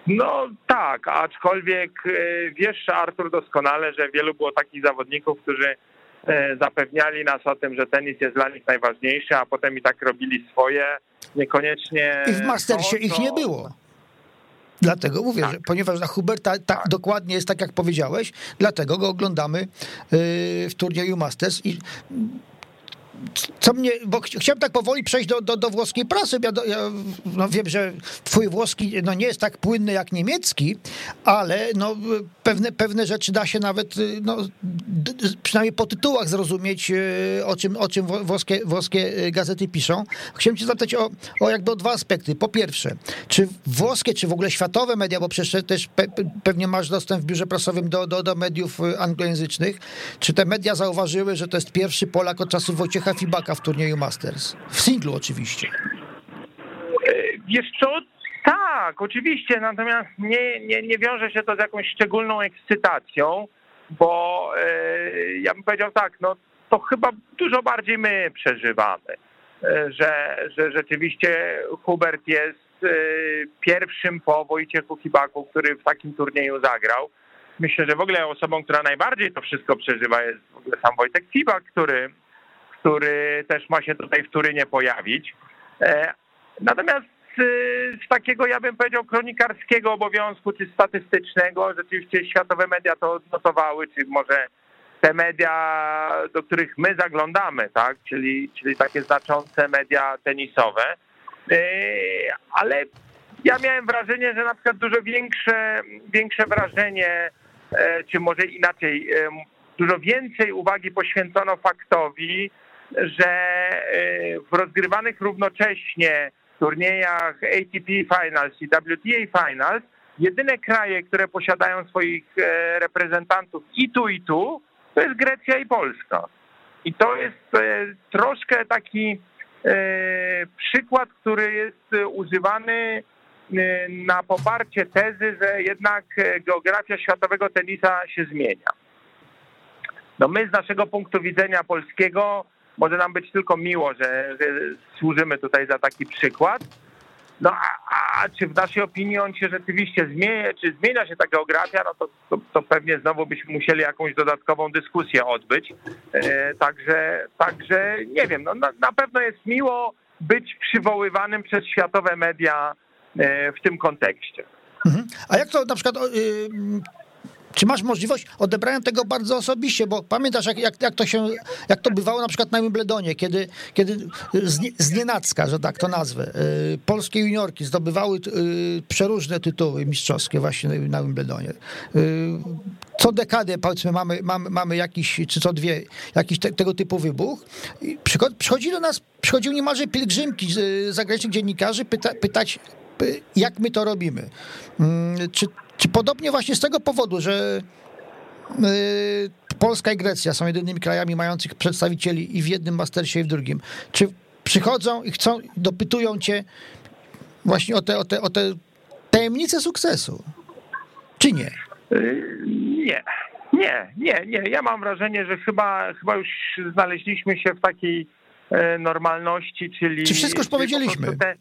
No tak, aczkolwiek e, wiesz, Artur, doskonale, że wielu było takich zawodników, którzy e, zapewniali nas o tym, że tenis jest dla nich najważniejszy, a potem i tak robili swoje, niekoniecznie... I w Mastersie to, ich nie było. Dlatego mówię, tak. że ponieważ na Huberta tak, tak, dokładnie jest tak, jak powiedziałeś, dlatego go oglądamy e, w turnieju Masters i co mnie, bo chciałem tak powoli przejść do, do, do włoskiej prasy. Ja, ja no wiem, że twój włoski no nie jest tak płynny jak niemiecki, ale no pewne, pewne rzeczy da się nawet no, przynajmniej po tytułach zrozumieć, e, o czym, o czym włoskie, włoskie gazety piszą. Chciałem cię zapytać o, o jakby o dwa aspekty. Po pierwsze, czy włoskie, czy w ogóle światowe media, bo przecież też pe, pewnie masz dostęp w biurze prasowym do, do, do mediów anglojęzycznych, czy te media zauważyły, że to jest pierwszy Polak od czasów Wojciecha Fibaka w turnieju Masters. W singlu oczywiście. Wiesz co? Tak, oczywiście, natomiast nie, nie, nie wiąże się to z jakąś szczególną ekscytacją, bo e, ja bym powiedział tak, no to chyba dużo bardziej my przeżywamy, e, że, że rzeczywiście Hubert jest e, pierwszym po Wojciechu Fibaku, który w takim turnieju zagrał. Myślę, że w ogóle osobą, która najbardziej to wszystko przeżywa jest w ogóle sam Wojtek Fibak, który który też ma się tutaj w Turynie pojawić. E, natomiast z takiego, ja bym powiedział, kronikarskiego obowiązku, czy statystycznego, rzeczywiście światowe media to odnotowały, czy może te media, do których my zaglądamy, tak, czyli, czyli takie znaczące media tenisowe. E, ale ja miałem wrażenie, że na przykład dużo większe, większe wrażenie, e, czy może inaczej, dużo więcej uwagi poświęcono faktowi, że y, w rozgrywanych równocześnie turniejach ATP Finals i WTA Finals jedyne kraje, które posiadają swoich e, reprezentantów i tu, i tu, to jest Grecja i Polska. I to jest e, troszkę taki e, przykład, który jest używany na poparcie tezy, że jednak geografia światowego tenisa się zmienia. No my z naszego punktu widzenia polskiego może nam być tylko miło, że, że służymy tutaj za taki przykład. No a, a, czy w naszej opinii on się rzeczywiście zmienia, czy zmienia się ta geografia, no to, to, to pewnie znowu byśmy musieli jakąś dodatkową dyskusję odbyć. E, także, także nie wiem, no na, na pewno jest miło być przywoływanym przez światowe media e, w tym kontekście. Mhm. A jak to na przykład czy masz możliwość odebrania tego bardzo osobiście, bo pamiętasz, jak, jak, jak, to, się, jak to bywało na przykład na Wimbledonie, kiedy, kiedy z nienacka, że tak to nazwę, y, polskie juniorki zdobywały y, przeróżne tytuły mistrzowskie właśnie na Wimbledonie. Y, co dekadę, powiedzmy, mamy, mamy, mamy jakiś, czy co dwie, jakiś te, tego typu wybuch. Przychodzi do nas, przychodziły niemalże pielgrzymki zagranicznych dziennikarzy pyta, pytać, jak my to robimy. Mm, czy podobnie właśnie z tego powodu, że y, Polska i Grecja są jedynymi krajami mających przedstawicieli i w jednym mastersie, i w drugim. Czy przychodzą i chcą, dopytują cię właśnie o te, o te, o te tajemnice sukcesu? Czy nie? Y, nie. Nie, nie, nie. Ja mam wrażenie, że chyba, chyba już znaleźliśmy się w takiej e, normalności, czyli. Czy wszystko już powiedzieliśmy? Te,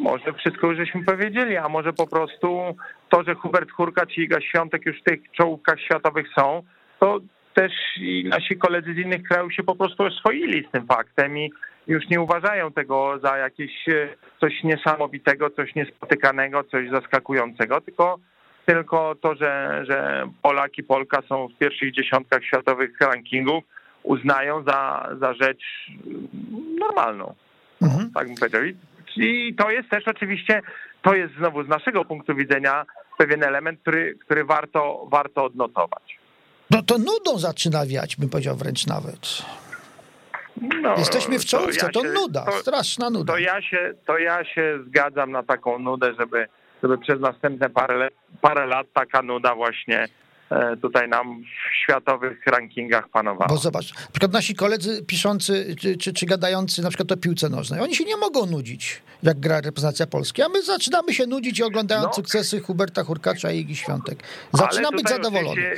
może wszystko już żeśmy powiedzieli, a może po prostu to, że Hubert Hurka czy Iga Świątek już w tych czołówkach światowych są, to też i nasi koledzy z innych krajów się po prostu oswoili z tym faktem i już nie uważają tego za jakieś e, coś niesamowitego, coś niespotykanego, coś zaskakującego, tylko tylko to, że, że Polak i Polka są w pierwszych dziesiątkach światowych rankingów, uznają za, za rzecz normalną. Mhm. Tak bym powiedział. I to jest też oczywiście, to jest znowu z naszego punktu widzenia pewien element, który, który warto, warto odnotować. No to nudą zaczyna wiać, bym powiedział wręcz nawet. No, Jesteśmy w czołówce, to, ja to nuda, to, straszna nuda. To ja, się, to ja się zgadzam na taką nudę, żeby, żeby przez następne parę, parę lat taka nuda właśnie tutaj nam w światowych rankingach panowała. Bo zobacz, na przykład nasi koledzy piszący czy, czy, czy gadający na przykład o piłce nożnej, oni się nie mogą nudzić, jak gra reprezentacja Polski, a my zaczynamy się nudzić oglądając no. sukcesy Huberta Hurkacza i Igi Świątek. Zaczynam być zadowolony.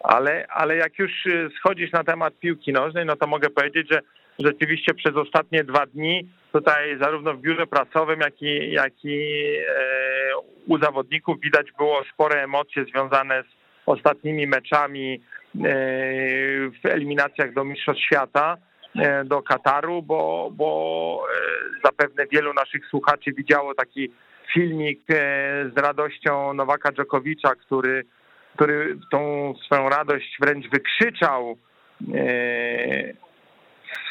Ale, ale jak już y, schodzisz na temat piłki nożnej, no to mogę powiedzieć, że rzeczywiście przez ostatnie dwa dni tutaj zarówno w biurze prasowym, jak i, jak i e, u zawodników widać było spore emocje związane z ostatnimi meczami e, w eliminacjach do Mistrzostw Świata e, do Kataru, bo, bo e, zapewne wielu naszych słuchaczy widziało taki filmik z radością Nowaka Dżokowicza, który, który tą swoją radość wręcz wykrzyczał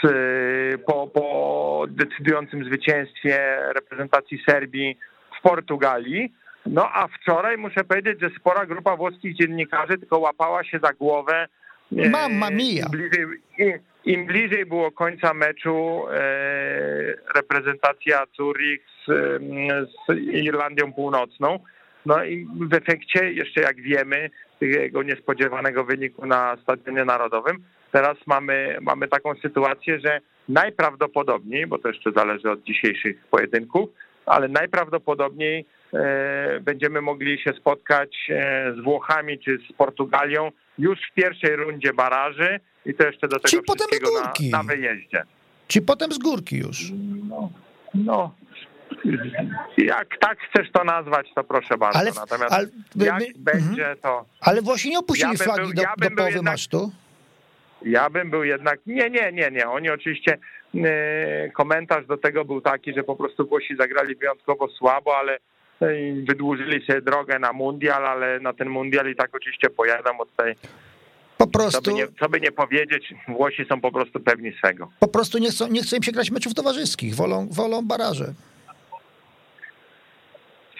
z, po, po decydującym zwycięstwie reprezentacji Serbii w Portugalii. No a wczoraj muszę powiedzieć, że spora grupa włoskich dziennikarzy tylko łapała się za głowę. E, Mamma mia! Im bliżej, im bliżej było końca meczu e, reprezentacja Zurich z, z Irlandią Północną. No i w efekcie, jeszcze jak wiemy, tego niespodziewanego wyniku na Stadionie Narodowym, teraz mamy, mamy taką sytuację, że najprawdopodobniej, bo to jeszcze zależy od dzisiejszych pojedynków, ale najprawdopodobniej będziemy mogli się spotkać e, z Włochami czy z Portugalią już w pierwszej rundzie baraży i to jeszcze do tego Czyli wszystkiego na, na wyjeździe. Czy potem z górki już? No, no, jak tak chcesz to nazwać, to proszę bardzo. Ale, Natomiast ale, jak my, będzie mhm. to... Ale Włosi nie opuścili ja flagi był, do, ja do połowy jednak, masztu? Ja bym był jednak... Nie, nie, nie, nie. Oni oczywiście... E, komentarz do tego był taki, że po prostu Włosi zagrali wyjątkowo słabo, ale wydłużyli sobie drogę na mundial, ale na ten mundial i tak oczywiście pojadą od tej po prostu. Co by, nie, co by, nie, powiedzieć, Włosi są po prostu pewni swego. Po prostu nie chcą, nie chcą im się grać meczów towarzyskich, wolą, wolą baraże.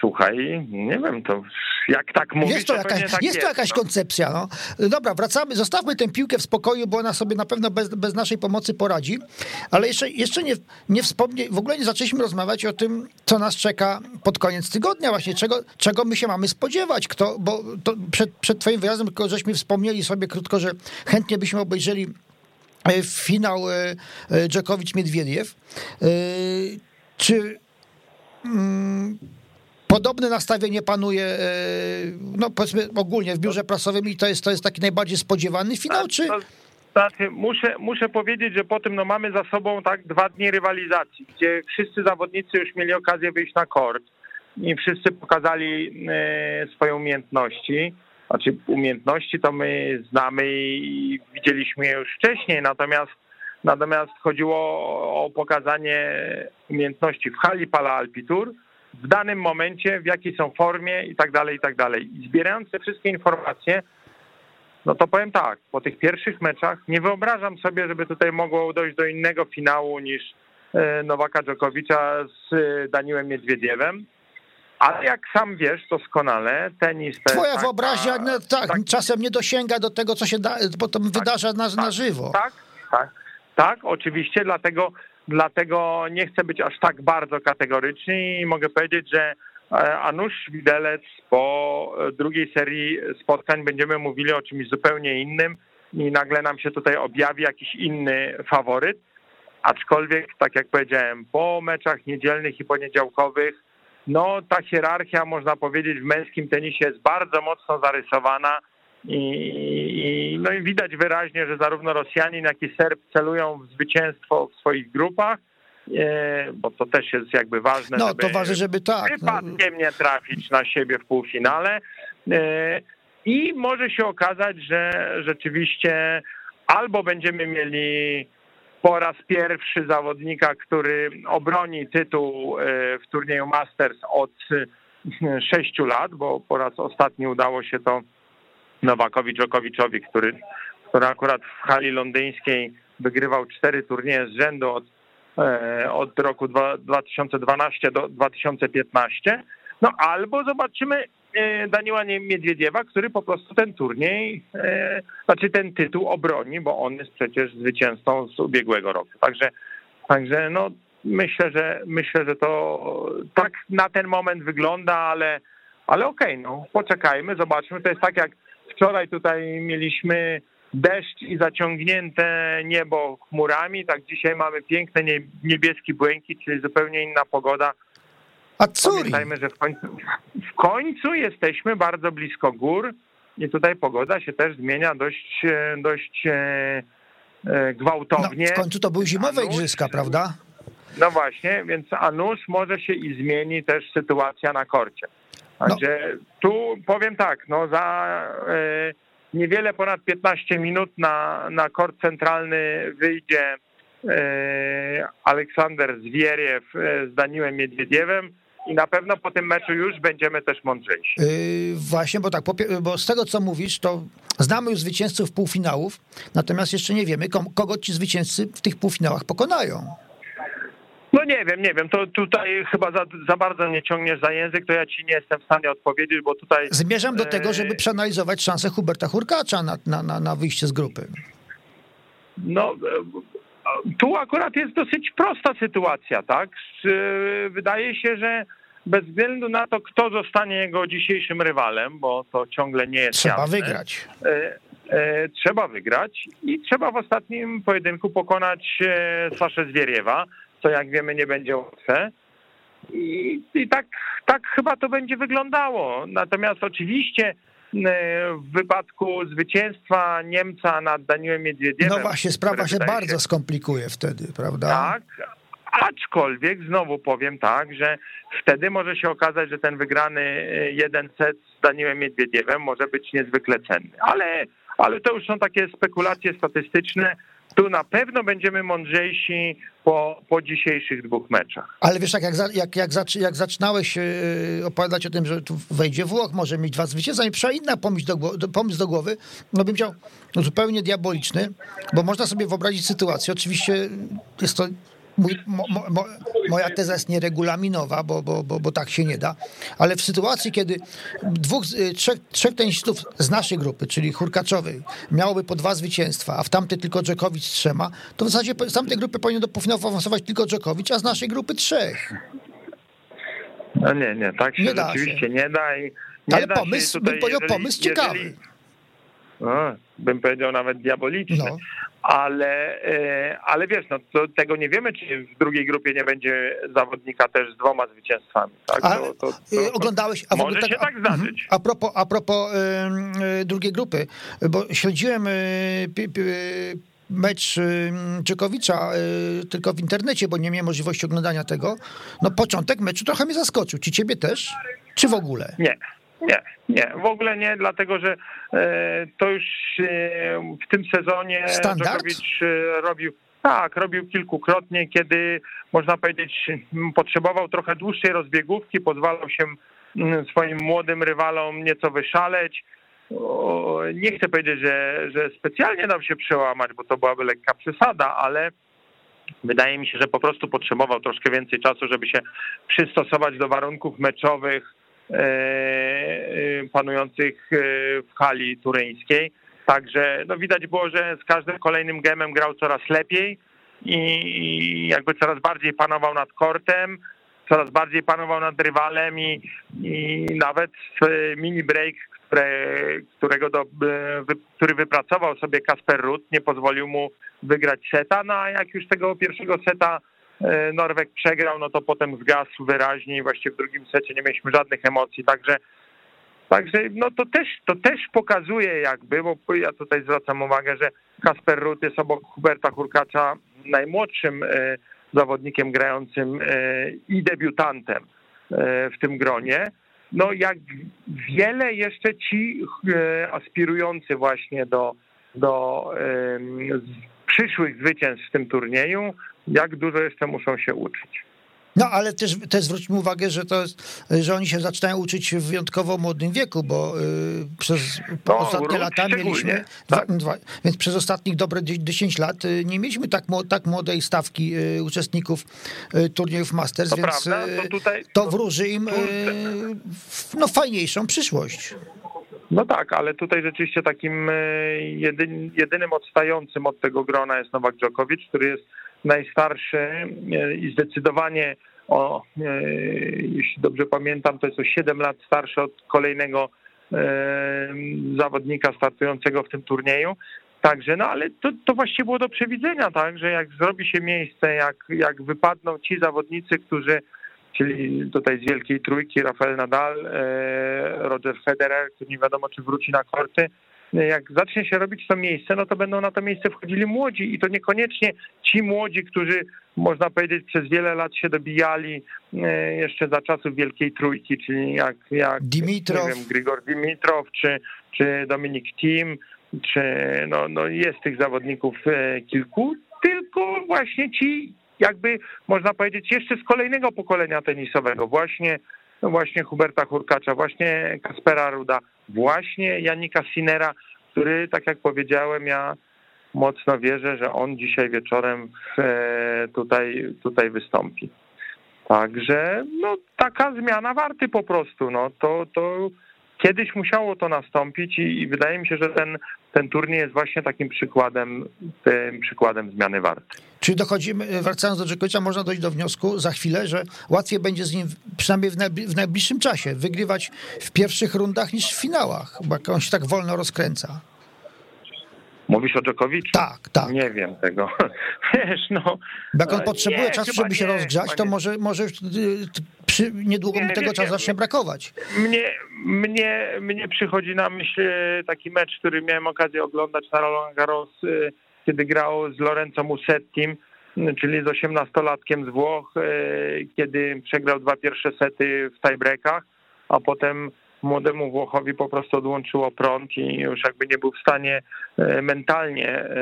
Słuchaj, nie wiem, to jak tak mówisz, jest to, to jakaś, tak jest, jest to jakaś no. koncepcja. No. Dobra, wracamy, zostawmy tę piłkę w spokoju, bo ona sobie na pewno bez, bez naszej pomocy poradzi, ale jeszcze, jeszcze nie, nie wspomnę, w ogóle nie zaczęliśmy rozmawiać o tym, co nas czeka pod koniec tygodnia, właśnie czego, czego my się mamy spodziewać, kto, bo przed, przed twoim wyjazdem tylko żeśmy wspomnieli sobie krótko, że chętnie byśmy obejrzeli e, finał e, e, Dżokowicz-Miedwiediew. Czy mm, podobne nastawienie panuje, e, no powiedzmy ogólnie w biurze prasowym i to jest, to jest taki najbardziej spodziewany finał, czy... Znaczy, muszę, muszę powiedzieć, że po tym no, mamy za sobą tak dwa dni rywalizacji, gdzie wszyscy zawodnicy już mieli okazję wyjść na kort i wszyscy pokazali e, swoje umiejętności. Znaczy umiejętności to my znamy i widzieliśmy je już wcześniej, natomiast natomiast chodziło o pokazanie umiejętności w hali Pala Alpitur w danym momencie, w jakiej są formie i tak dalej, i tak dalej. I zbierając te wszystkie informacje, no to powiem tak, po tych pierwszych meczach nie wyobrażam sobie, żeby tutaj mogło dojść do innego finału niż e, Nowaka Dżokowicza z e, Daniłem Miedwiediewem. Ale jak sam wiesz doskonale, tenis... To Twoja taka, wyobraźnia no, tak, tak, czasem nie dosięga do tego, co się da, potem tak, wydarza na, tak, na żywo. Tak, tak, tak, oczywiście, dlatego, dlatego nie chcę być aż tak bardzo kategoryczny i mogę powiedzieć, że e, Anusz Widelec po drugiej serii spotkań będziemy mówili o czymś zupełnie innym i nagle nam się tutaj objawi jakiś inny faworyt. Aczkolwiek, tak jak powiedziałem, po meczach niedzielnych i poniedziałkowych no ta hierarchia, można powiedzieć, w męskim tenisie jest bardzo mocno zarysowana i, i, no i widać wyraźnie, że zarówno Rosjanin, jak i Serb celują w zwycięstwo w swoich grupach, e, bo to też jest jakby ważne, no, żeby, to ważne, żeby tak. No. przypadkiem nie trafić na siebie w półfinale. E, I może się okazać, że rzeczywiście albo będziemy mieli po raz pierwszy zawodnika, który obroni tytuł e, w turnieju Masters od sześciu lat, bo po raz ostatni udało się to Nowakowi Dżokowiczowi, który, który akurat w hali londyńskiej wygrywał cztery turnieje z rzędu od, e, od roku 2012 do 2015. No albo zobaczymy E, Daniela Miedwiediewa, który po prostu ten turniej, e, znaczy ten tytuł obroni, bo on jest przecież zwycięzcą z ubiegłego roku. Także, także no myślę, że myślę, że to tak na ten moment wygląda, ale, ale okej, okay, no poczekajmy, zobaczmy. To jest tak jak wczoraj tutaj mieliśmy deszcz i zaciągnięte niebo chmurami, tak dzisiaj mamy piękny niebieski błękit, czyli zupełnie inna pogoda a Curi. Pamiętajmy, że w końcu, w końcu jesteśmy bardzo blisko gór i tutaj pogoda się też zmienia dość, e, dość e, e, gwałtownie. No, w końcu to były zimowe igrzyska, prawda? No właśnie, więc a nuż może się i zmieni też sytuacja na korcie. Także no. tu powiem tak, no za niewiele ponad 15 minut na, na kort centralny wyjdzie Aleksander Zwieriew z Daniłem Miedwiediewem i na pewno po tym meczu już będziemy też mądrzejsi. Yy, właśnie, bo tak, bo z tego co mówisz, to znamy już zwycięzców półfinałów, natomiast jeszcze nie wiemy, kogo ci zwycięzcy w tych półfinałach pokonają. No nie wiem, nie wiem, to tutaj chyba za, za bardzo nie ciągniesz za język, to ja ci nie jestem w stanie odpowiedzieć, bo tutaj... Zmierzam do tego, żeby przeanalizować szansę Huberta Hurkacza na, na, na, na wyjście z grupy. No, tu akurat jest dosyć prosta sytuacja, tak? Wydaje się, że bez względu na to, kto zostanie jego dzisiejszym rywalem, bo to ciągle nie jest Trzeba jasne, wygrać. E, e, trzeba wygrać i trzeba w ostatnim pojedynku pokonać e, Saszę Zwieriewa, co jak wiemy nie będzie łatwe. I, i tak, tak chyba to będzie wyglądało. Natomiast oczywiście w wypadku zwycięstwa Niemca nad Daniłem Miedwiediewem. No właśnie, sprawa się bardzo się... skomplikuje wtedy, prawda? Tak, aczkolwiek znowu powiem tak, że wtedy może się okazać, że ten wygrany e, jeden set z Daniłem Miedwiediewem może być niezwykle cenny. Ale, ale to już są takie spekulacje statystyczne. Tu na pewno będziemy mądrzejsi po, po dzisiejszych dwóch meczach. Ale wiesz, jak, jak, jak, jak zaczynałeś e, opowiadać o tym, że tu wejdzie Włoch, może mieć dwa zwycięstwa, i przyszła inna pomysł do, pomysł do głowy, no bym chciał zupełnie diaboliczny, bo można sobie wyobrazić sytuację, oczywiście jest to mój, mo, mo, moja teza jest nieregulaminowa, bo, bo, bo, bo tak się nie da, ale w sytuacji, kiedy dwóch, y, trzech, trzech tenisistów z naszej grupy, czyli Hurkaczowej, miałoby po dwa zwycięstwa, a w tamtej tylko Dżokowicz z trzema, to w zasadzie z tamtej grupy powinien do półfinału awansować tylko Dżokowicz, a z naszej grupy trzech. No nie, nie, tak się nie rzeczywiście się. nie da. I nie ale da pomysł, tutaj, bym powiedział, jeżeli, pomysł ciekawy. no, bym powiedział nawet diaboliczny. No. Ale, e, ale wiesz, no to tego nie wiemy, czy w drugiej grupie nie będzie zawodnika też z dwoma zwycięstwami. Tak? A, to, to, to, oglądałeś, a może tak, się tak zdarzyć. Mhm. A, propos, a propos y, drugiej grupy, bo śledziłem mecz Czekowicza tylko w internecie, bo nie miałem możliwości oglądania tego. No początek meczu trochę mnie zaskoczył. Czy ciebie też? Czy w ogóle? Nie. Nie, nie, w ogóle nie, dlatego że e, to już e, w tym sezonie Dżokowicz e, robił, tak, robił kilkukrotnie, kiedy można powiedzieć potrzebował trochę dłuższej rozbiegówki, pozwalał się swoim młodym rywalom nieco wyszaleć. Nie chcę powiedzieć, że, że specjalnie dał się przełamać, bo to byłaby lekka przesada, ale wydaje mi się, że po prostu potrzebował troszkę więcej czasu, żeby się przystosować do warunków meczowych, panujących e, w hali turyńskiej. Także no widać było, że z każdym kolejnym gemem grał coraz lepiej i jakby coraz bardziej panował nad kortem, coraz bardziej panował nad rywalem i, i nawet mini break, które, którego do, który wypracował sobie Kasper Ruth, nie pozwolił mu wygrać seta, no a jak już tego pierwszego seta E, Norweg przegrał, no to potem zgasł wyraźnie i właściwie w drugim secie nie mieliśmy żadnych emocji, także Także no to też, to też pokazuje jakby, bo ja tutaj zwracam uwagę, że Kasper Ruth jest obok Huberta Hurkacza najmłodszym e, zawodnikiem grającym e, i debiutantem w tym gronie. No jak wiele jeszcze ci aspirujący właśnie do, do przyszłych zwycięstw w tym turnieju jak dużo jeszcze muszą się uczyć. No ale też, też zwróćmy uwagę, że to jest, że oni się zaczynają uczyć w wyjątkowo młodym wieku, bo y, przez no, ostatnie lata mieliśmy, tak. dwa, dwa, więc przez ostatnich dobre 10 lat y, nie mieliśmy tak, tak młodej stawki y, uczestników turniejów Masters, to więc prawda, to, tutaj, to wróży im no, fajniejszą przyszłość. No tak, ale tutaj rzeczywiście takim jedyn, jedynym odstającym od tego grona jest Nowak Dżokowicz, który jest najstarszy e, i zdecydowanie o, e, jeśli dobrze pamiętam, to jest o 7 lat starszy od kolejnego e, zawodnika startującego w tym turnieju. Także, no ale to, to właściwie było do przewidzenia, tak, że jak zrobi się miejsce, jak, jak wypadną ci zawodnicy, którzy, czyli tutaj z wielkiej trójki, Rafael Nadal, Roger Federer, który nie wiadomo czy wróci na korty, jak zacznie się robić to miejsce, no to będą na to miejsce wchodzili młodzi i to niekoniecznie ci młodzi, którzy można powiedzieć przez wiele lat się dobijali e, jeszcze za czasów Wielkiej Trójki, czyli jak, jak Dimitrow. nie wiem, Grigor Dimitrow, czy, czy Dominik Tim, czy no, no jest tych zawodników e, kilku, tylko właśnie ci jakby można powiedzieć jeszcze z kolejnego pokolenia tenisowego, właśnie no właśnie Huberta Hurkacza, właśnie Kaspera Ruda, właśnie Janika Sinera, który, tak jak powiedziałem, ja mocno wierzę, że on dzisiaj wieczorem e, tutaj, tutaj wystąpi. Także no, taka zmiana warty po prostu. No, to, to kiedyś musiało to nastąpić i, i, wydaje mi się, że ten, ten turniej jest właśnie takim przykładem, tym przykładem zmiany warty. Czyli dochodzimy, wracając do Dżokowicza, można dojść do wniosku za chwilę, że łatwiej będzie z nim, przynajmniej w najbliższym czasie, wygrywać w pierwszych rundach niż w finałach, bo on się tak wolno rozkręca. Mówisz o Dżokowiczu? Tak, tak. Nie wiem tego. Wiesz, no. Jak on potrzebuje nie, czasu, żeby się nie, rozgrzać, to może, może przy, niedługo mu tego czasu zacznie brakować. Mnie, mnie, mnie przychodzi na myśl taki mecz, który miałem okazję oglądać na Roland Garros, y, kiedy grał z Lorenzo Musettim, czyli z osiemnastolatkiem z Włoch, y, kiedy przegrał dwa pierwsze sety w tiebreakach, a potem młodemu Włochowi po prostu odłączyło prąd i już jakby nie był w stanie e, mentalnie e,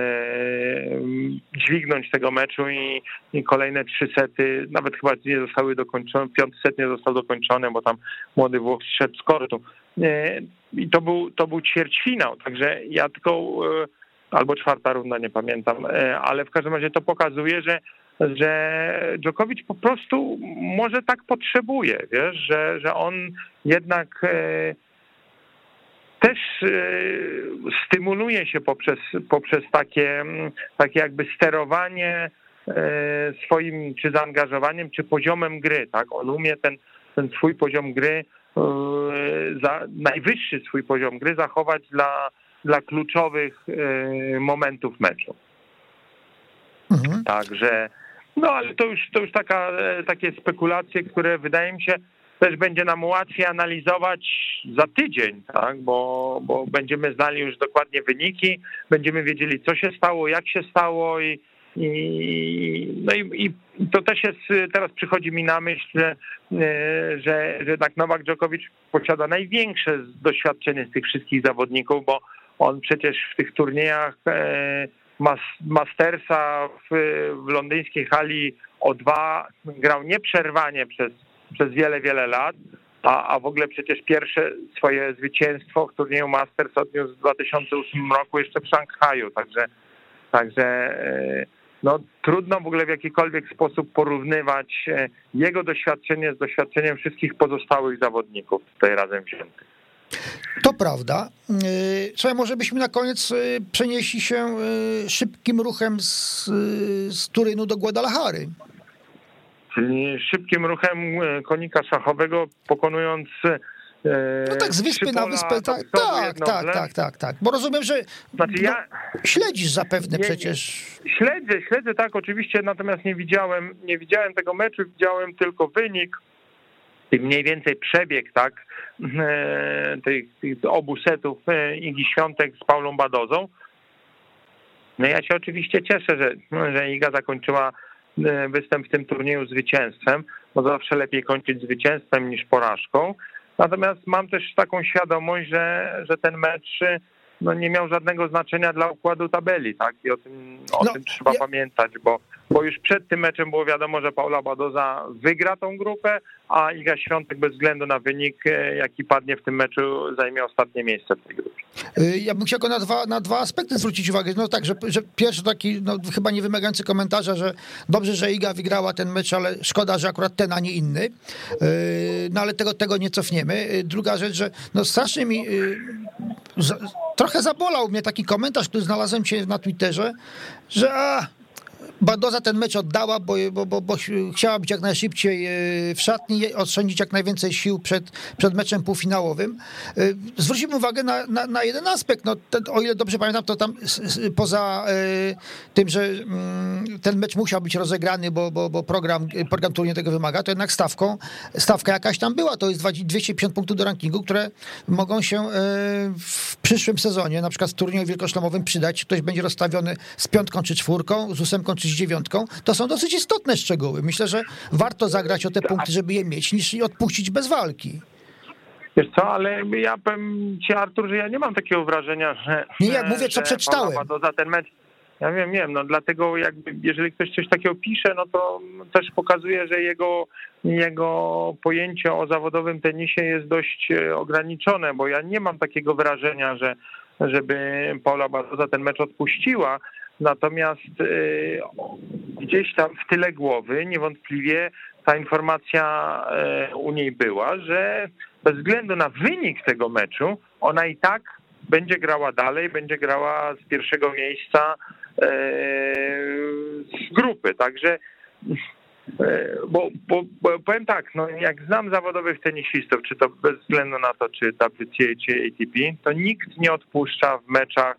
dźwignąć tego meczu i, i kolejne trzy sety nawet chyba nie zostały dokończone, piąty set nie został dokończony, bo tam młody Włoch szedł z kortu. E, I to był, to był ćwierćfinał, także ja tylko albo czwarta runda, nie pamiętam, ale w każdym razie to pokazuje, że że Dżokowicz po prostu może tak potrzebuje, wiesz, że, że on jednak e, też e, stymuluje się poprzez, poprzez takie, takie jakby sterowanie e, swoim czy zaangażowaniem, czy poziomem gry, tak? On umie ten, ten swój poziom gry, za, najwyższy swój poziom gry zachować dla, dla kluczowych momentów meczu. Mhm. Także, no ale to już, to już taka, e, takie spekulacje, które wydaje mi się też będzie nam łatwiej analizować za tydzień, tak? bo, bo będziemy znali już dokładnie wyniki, będziemy wiedzieli, co się stało, jak się stało i, i, no i, i, to też jest, teraz przychodzi mi na myśl, że, że, że tak Nowak Djokovic posiada największe doświadczenie z tych wszystkich zawodników, bo on przecież w tych turniejach e, Mastersa w, w londyńskiej hali O2 grał nieprzerwanie przez, przez wiele, wiele lat, a, a w ogóle przecież pierwsze swoje zwycięstwo w turnieju Masters odniósł w 2008 roku jeszcze w Szanghaju, także, także e, no, trudno w ogóle w jakikolwiek sposób porównywać e, jego doświadczenie z doświadczeniem wszystkich pozostałych zawodników tutaj razem wziętych. To prawda. E, słuchaj, może byśmy na koniec e, przenieśli się szybkim ruchem z, z Turynu do Guadalajary. Szybkim ruchem konika szachowego, pokonując no tak, z wyspy na wyspę, tak, tak, tak, tak, tak, tak. Bo rozumiem, że znaczy ja, no, śledzisz zapewne nie, przecież. Śledzę, śledzę, tak, oczywiście, natomiast nie widziałem, nie widziałem tego meczu, widziałem tylko wynik i mniej więcej przebieg, tak, e, tych, tych obu setów e, Igi Świątek z Paulą Badozą. No ja się oczywiście cieszę, że, że Iga zakończyła e, występ w tym turnieju zwycięstwem, bo zawsze lepiej kończyć zwycięstwem niż porażką. Natomiast mam też taką świadomość, że, że ten mecz no, nie miał żadnego znaczenia dla układu tabeli, tak? I o tym, o no, tym trzeba ja... pamiętać, bo bo już przed tym meczem było wiadomo, że Paula Badoza wygra tą grupę, a Iga Świątek bez względu na wynik, e, jaki padnie w tym meczu, zajmie ostatnie miejsce w tej grupie. E, ja bym chciał na dwa, na dwa aspekty zwrócić uwagę. No tak, że, że pierwszy taki, no, chyba nie wymagający komentarza, że dobrze, że Iga wygrała ten mecz, ale szkoda, że akurat ten, a nie inny. E, no ale tego, tego nie cofniemy. Druga rzecz, że no strasznie mi trochę zabolał mnie taki komentarz, który znalazłem się na Twitterze, że a, Badoza ten mecz oddała, bo, bo, bo, bo, chciała być jak najszybciej e, w szatni, oszczędzić jak najwięcej sił przed, przed meczem półfinałowym. E, zwróćmy uwagę na, na, na jeden aspekt. No, ten, o ile dobrze pamiętam, to tam poza e, tym, że mm, ten mecz musiał być rozegrany, bo, bo, bo program, program turnieju tego wymaga, to jednak stawką, stawka jakaś tam była. To jest 250 punktów do rankingu, które mogą się w przyszłym sezonie, na przykład w turnieju wielkoszlemowym przydać. Ktoś będzie rozstawiony z piątką czy czwórką, z ósemką czy z dziewiątką, to są dosyć istotne szczegóły. Myślę, że warto zagrać o te punkty, żeby je mieć, niż odpuścić bez walki. Wiesz co, ale ja powiem ci Artur, że ja nie mam takiego wrażenia, że... Nie, jak mówię, co przeczytałem. Za ten mecz, ja wiem, wiem, no dlatego jakby, jeżeli ktoś coś takiego pisze, no to też pokazuje, że jego, jego pojęcie o zawodowym tenisie jest dość e, ograniczone, bo ja nie mam takiego wrażenia, że żeby Paula Baroza ten mecz odpuściła, Natomiast y, gdzieś tam w tyle głowy niewątpliwie ta informacja y, u niej była, że bez względu na wynik tego meczu, ona i tak będzie grała dalej, będzie grała z pierwszego miejsca y, z grupy. Także bo, bo, bo, powiem tak, no jak znam zawodowych tenisistów, czy to bez względu na to, czy WTA, czy ATP, to nikt nie odpuszcza w meczach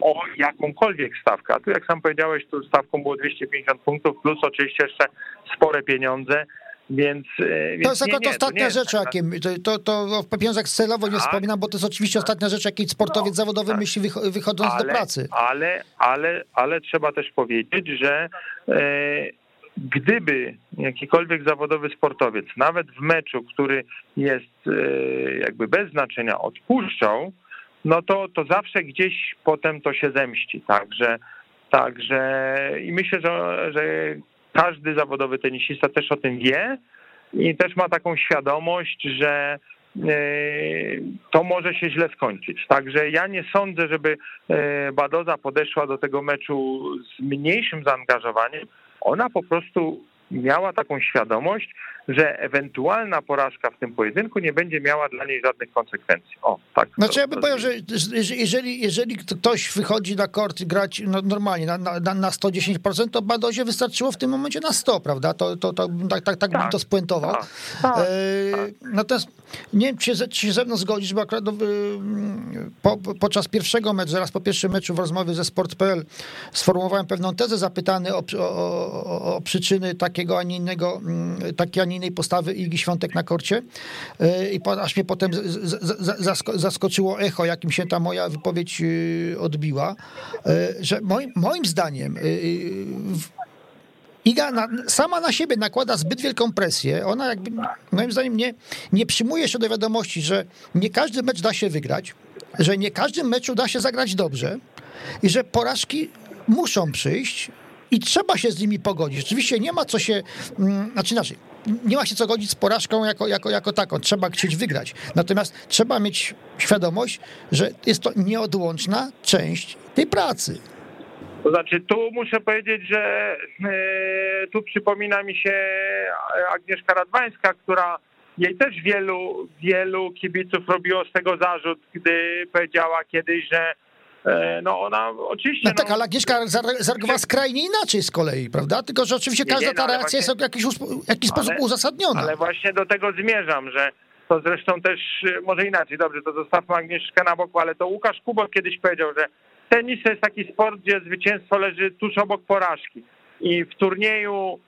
o jakąkolwiek stawkę. A tu, jak sam powiedziałeś, tu stawką było 250 punktów, plus oczywiście jeszcze spore pieniądze. Więc, e, więc to jest akurat ostatnia rzecz, jakie to, to, to pieniądzach celowo nie tak, wspominam, bo to jest oczywiście tak. ostatnia rzecz, jakiej sportowiec no, zawodowy tak. myśli wychodząc ale, do pracy. Ale, ale, ale trzeba też powiedzieć, że e, gdyby jakikolwiek zawodowy sportowiec, nawet w meczu, który jest e, jakby bez znaczenia, odpuszczał, no to, to zawsze gdzieś potem to się zemści. Także, także i myślę, że, że każdy zawodowy tenisista też o tym wie i też ma taką świadomość, że e, to może się źle skończyć. Także ja nie sądzę, żeby e, Badoza podeszła do tego meczu z mniejszym zaangażowaniem. Ona po prostu miała taką świadomość, że ewentualna porażka w tym pojedynku nie będzie miała dla niej żadnych konsekwencji. O, tak. Znaczy ja bym powiedział, że jeżeli, jeżeli ktoś wychodzi na kort i grać no, normalnie na, na, na 110%, to Badozie wystarczyło w tym momencie na 100, prawda? To, to, to tak, tak, tak, tak bym to spuentował. Tak, tak, e, tak. Natomiast nie wiem, czy się, czy się ze mną zgodzisz, bo akurat no, po, podczas pierwszego meczu, zaraz po pierwszym meczu w rozmowie ze Sport.pl sformułowałem pewną tezę zapytany o, o, o, o przyczyny takiego, a nie innego, mm, takiej, a nie innej postawy Igi Świątek na korcie e, i aż mnie potem zaskoczyło echo, jakim się ta moja wypowiedź y, odbiła, e, że moim, moim zdaniem y, y, Iga na, sama na siebie nakłada zbyt wielką presję. Ona jakby, moim zdaniem, nie, nie przyjmuje się do wiadomości, że nie każdy mecz da się wygrać, że nie każdym meczu da się zagrać dobrze i że porażki muszą przyjść i trzeba się z nimi pogodzić. Oczywiście nie ma co się, mm, znaczy inaczej, nie ma się co godzić z porażką jako, jako, jako taką. Trzeba chcieć wygrać. Natomiast trzeba mieć świadomość, że jest to nieodłączna część tej pracy. To znaczy, tu muszę powiedzieć, że e, tu przypomina mi się Agnieszka Radwańska, która jej też wielu, wielu kibiców robiło z tego zarzut, gdy powiedziała kiedyś, że no ona oczywiście... No tak, no, ale Agnieszka zareagowała skrajnie inaczej z kolei, prawda? Tylko, że oczywiście każda nie, no, ta reakcja właśnie, jest w jakiś, w jakiś sposób ale, uzasadniona. Ale właśnie do tego zmierzam, że to zresztą też, e, może inaczej, dobrze, to zostawmy Agnieszkę na boku, ale to Łukasz Kubok kiedyś powiedział, że tenis to jest taki sport, gdzie zwycięstwo leży tuż obok porażki. I w turnieju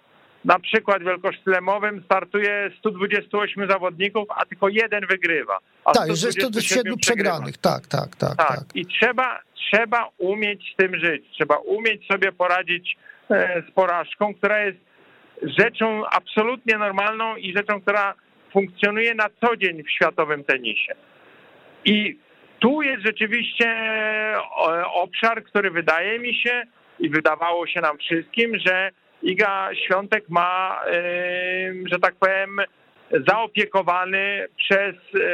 na przykład wielkoszlemowym startuje 128 zawodników, a tylko jeden wygrywa. A tak, że 127 przegranych, tak, tak, tak, tak, tak. I trzeba, trzeba umieć z tym żyć, trzeba umieć sobie poradzić e, z porażką, która jest rzeczą absolutnie normalną i rzeczą, która funkcjonuje na co dzień w światowym tenisie. I tu jest rzeczywiście e, obszar, który wydaje mi się i wydawało się nam wszystkim, że Iga Świątek ma, e, że tak powiem, zaopiekowany przez e,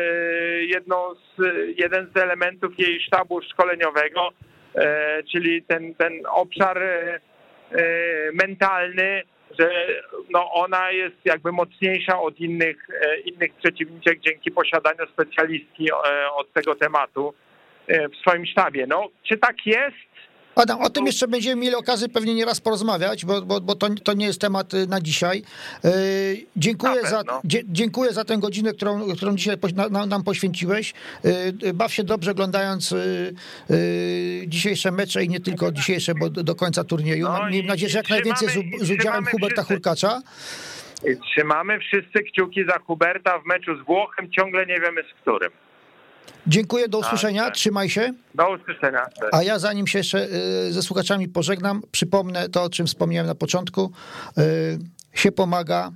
jedną z, jeden z elementów jej sztabu szkoleniowego, czyli ten, ten obszar mentalny, że no ona jest jakby mocniejsza od innych, e, innych przeciwniczek dzięki posiadaniu specjalistki e, od tego tematu e, w swoim sztabie. No, czy tak jest? Adam, o tym jeszcze będziemy mieli okazję pewnie nieraz porozmawiać, bo, bo, bo to, to nie jest temat y, na dzisiaj. Yy, dziękuję, za, dzie, dziękuję za tę godzinę, którą, którą dzisiaj na, nam poświęciłeś. Yy, baw się dobrze oglądając yy, dzisiejsze mecze i nie tylko dzisiejsze, bo do, do końca turnieju. No Mam nadzieję, że jak najwięcej z, z udziałem Huberta wszyscy. Hurkacza. Trzymamy wszyscy kciuki za Huberta w meczu z Włochem, ciągle nie wiemy z którym. Dziękuję, do usłyszenia, tak. trzymaj się. Do usłyszenia. A ja zanim się jeszcze y, ze słuchaczami pożegnam, przypomnę to, o czym wspomniałem na początku. Y, się pomaga,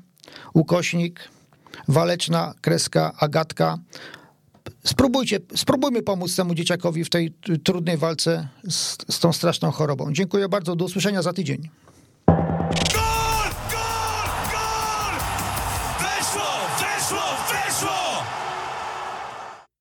ukośnik, waleczna, kreska, agatka. Spróbujcie, spróbujmy pomóc temu dzieciakowi w tej trudnej walce z, z tą straszną chorobą. Dziękuję bardzo, do usłyszenia za tydzień.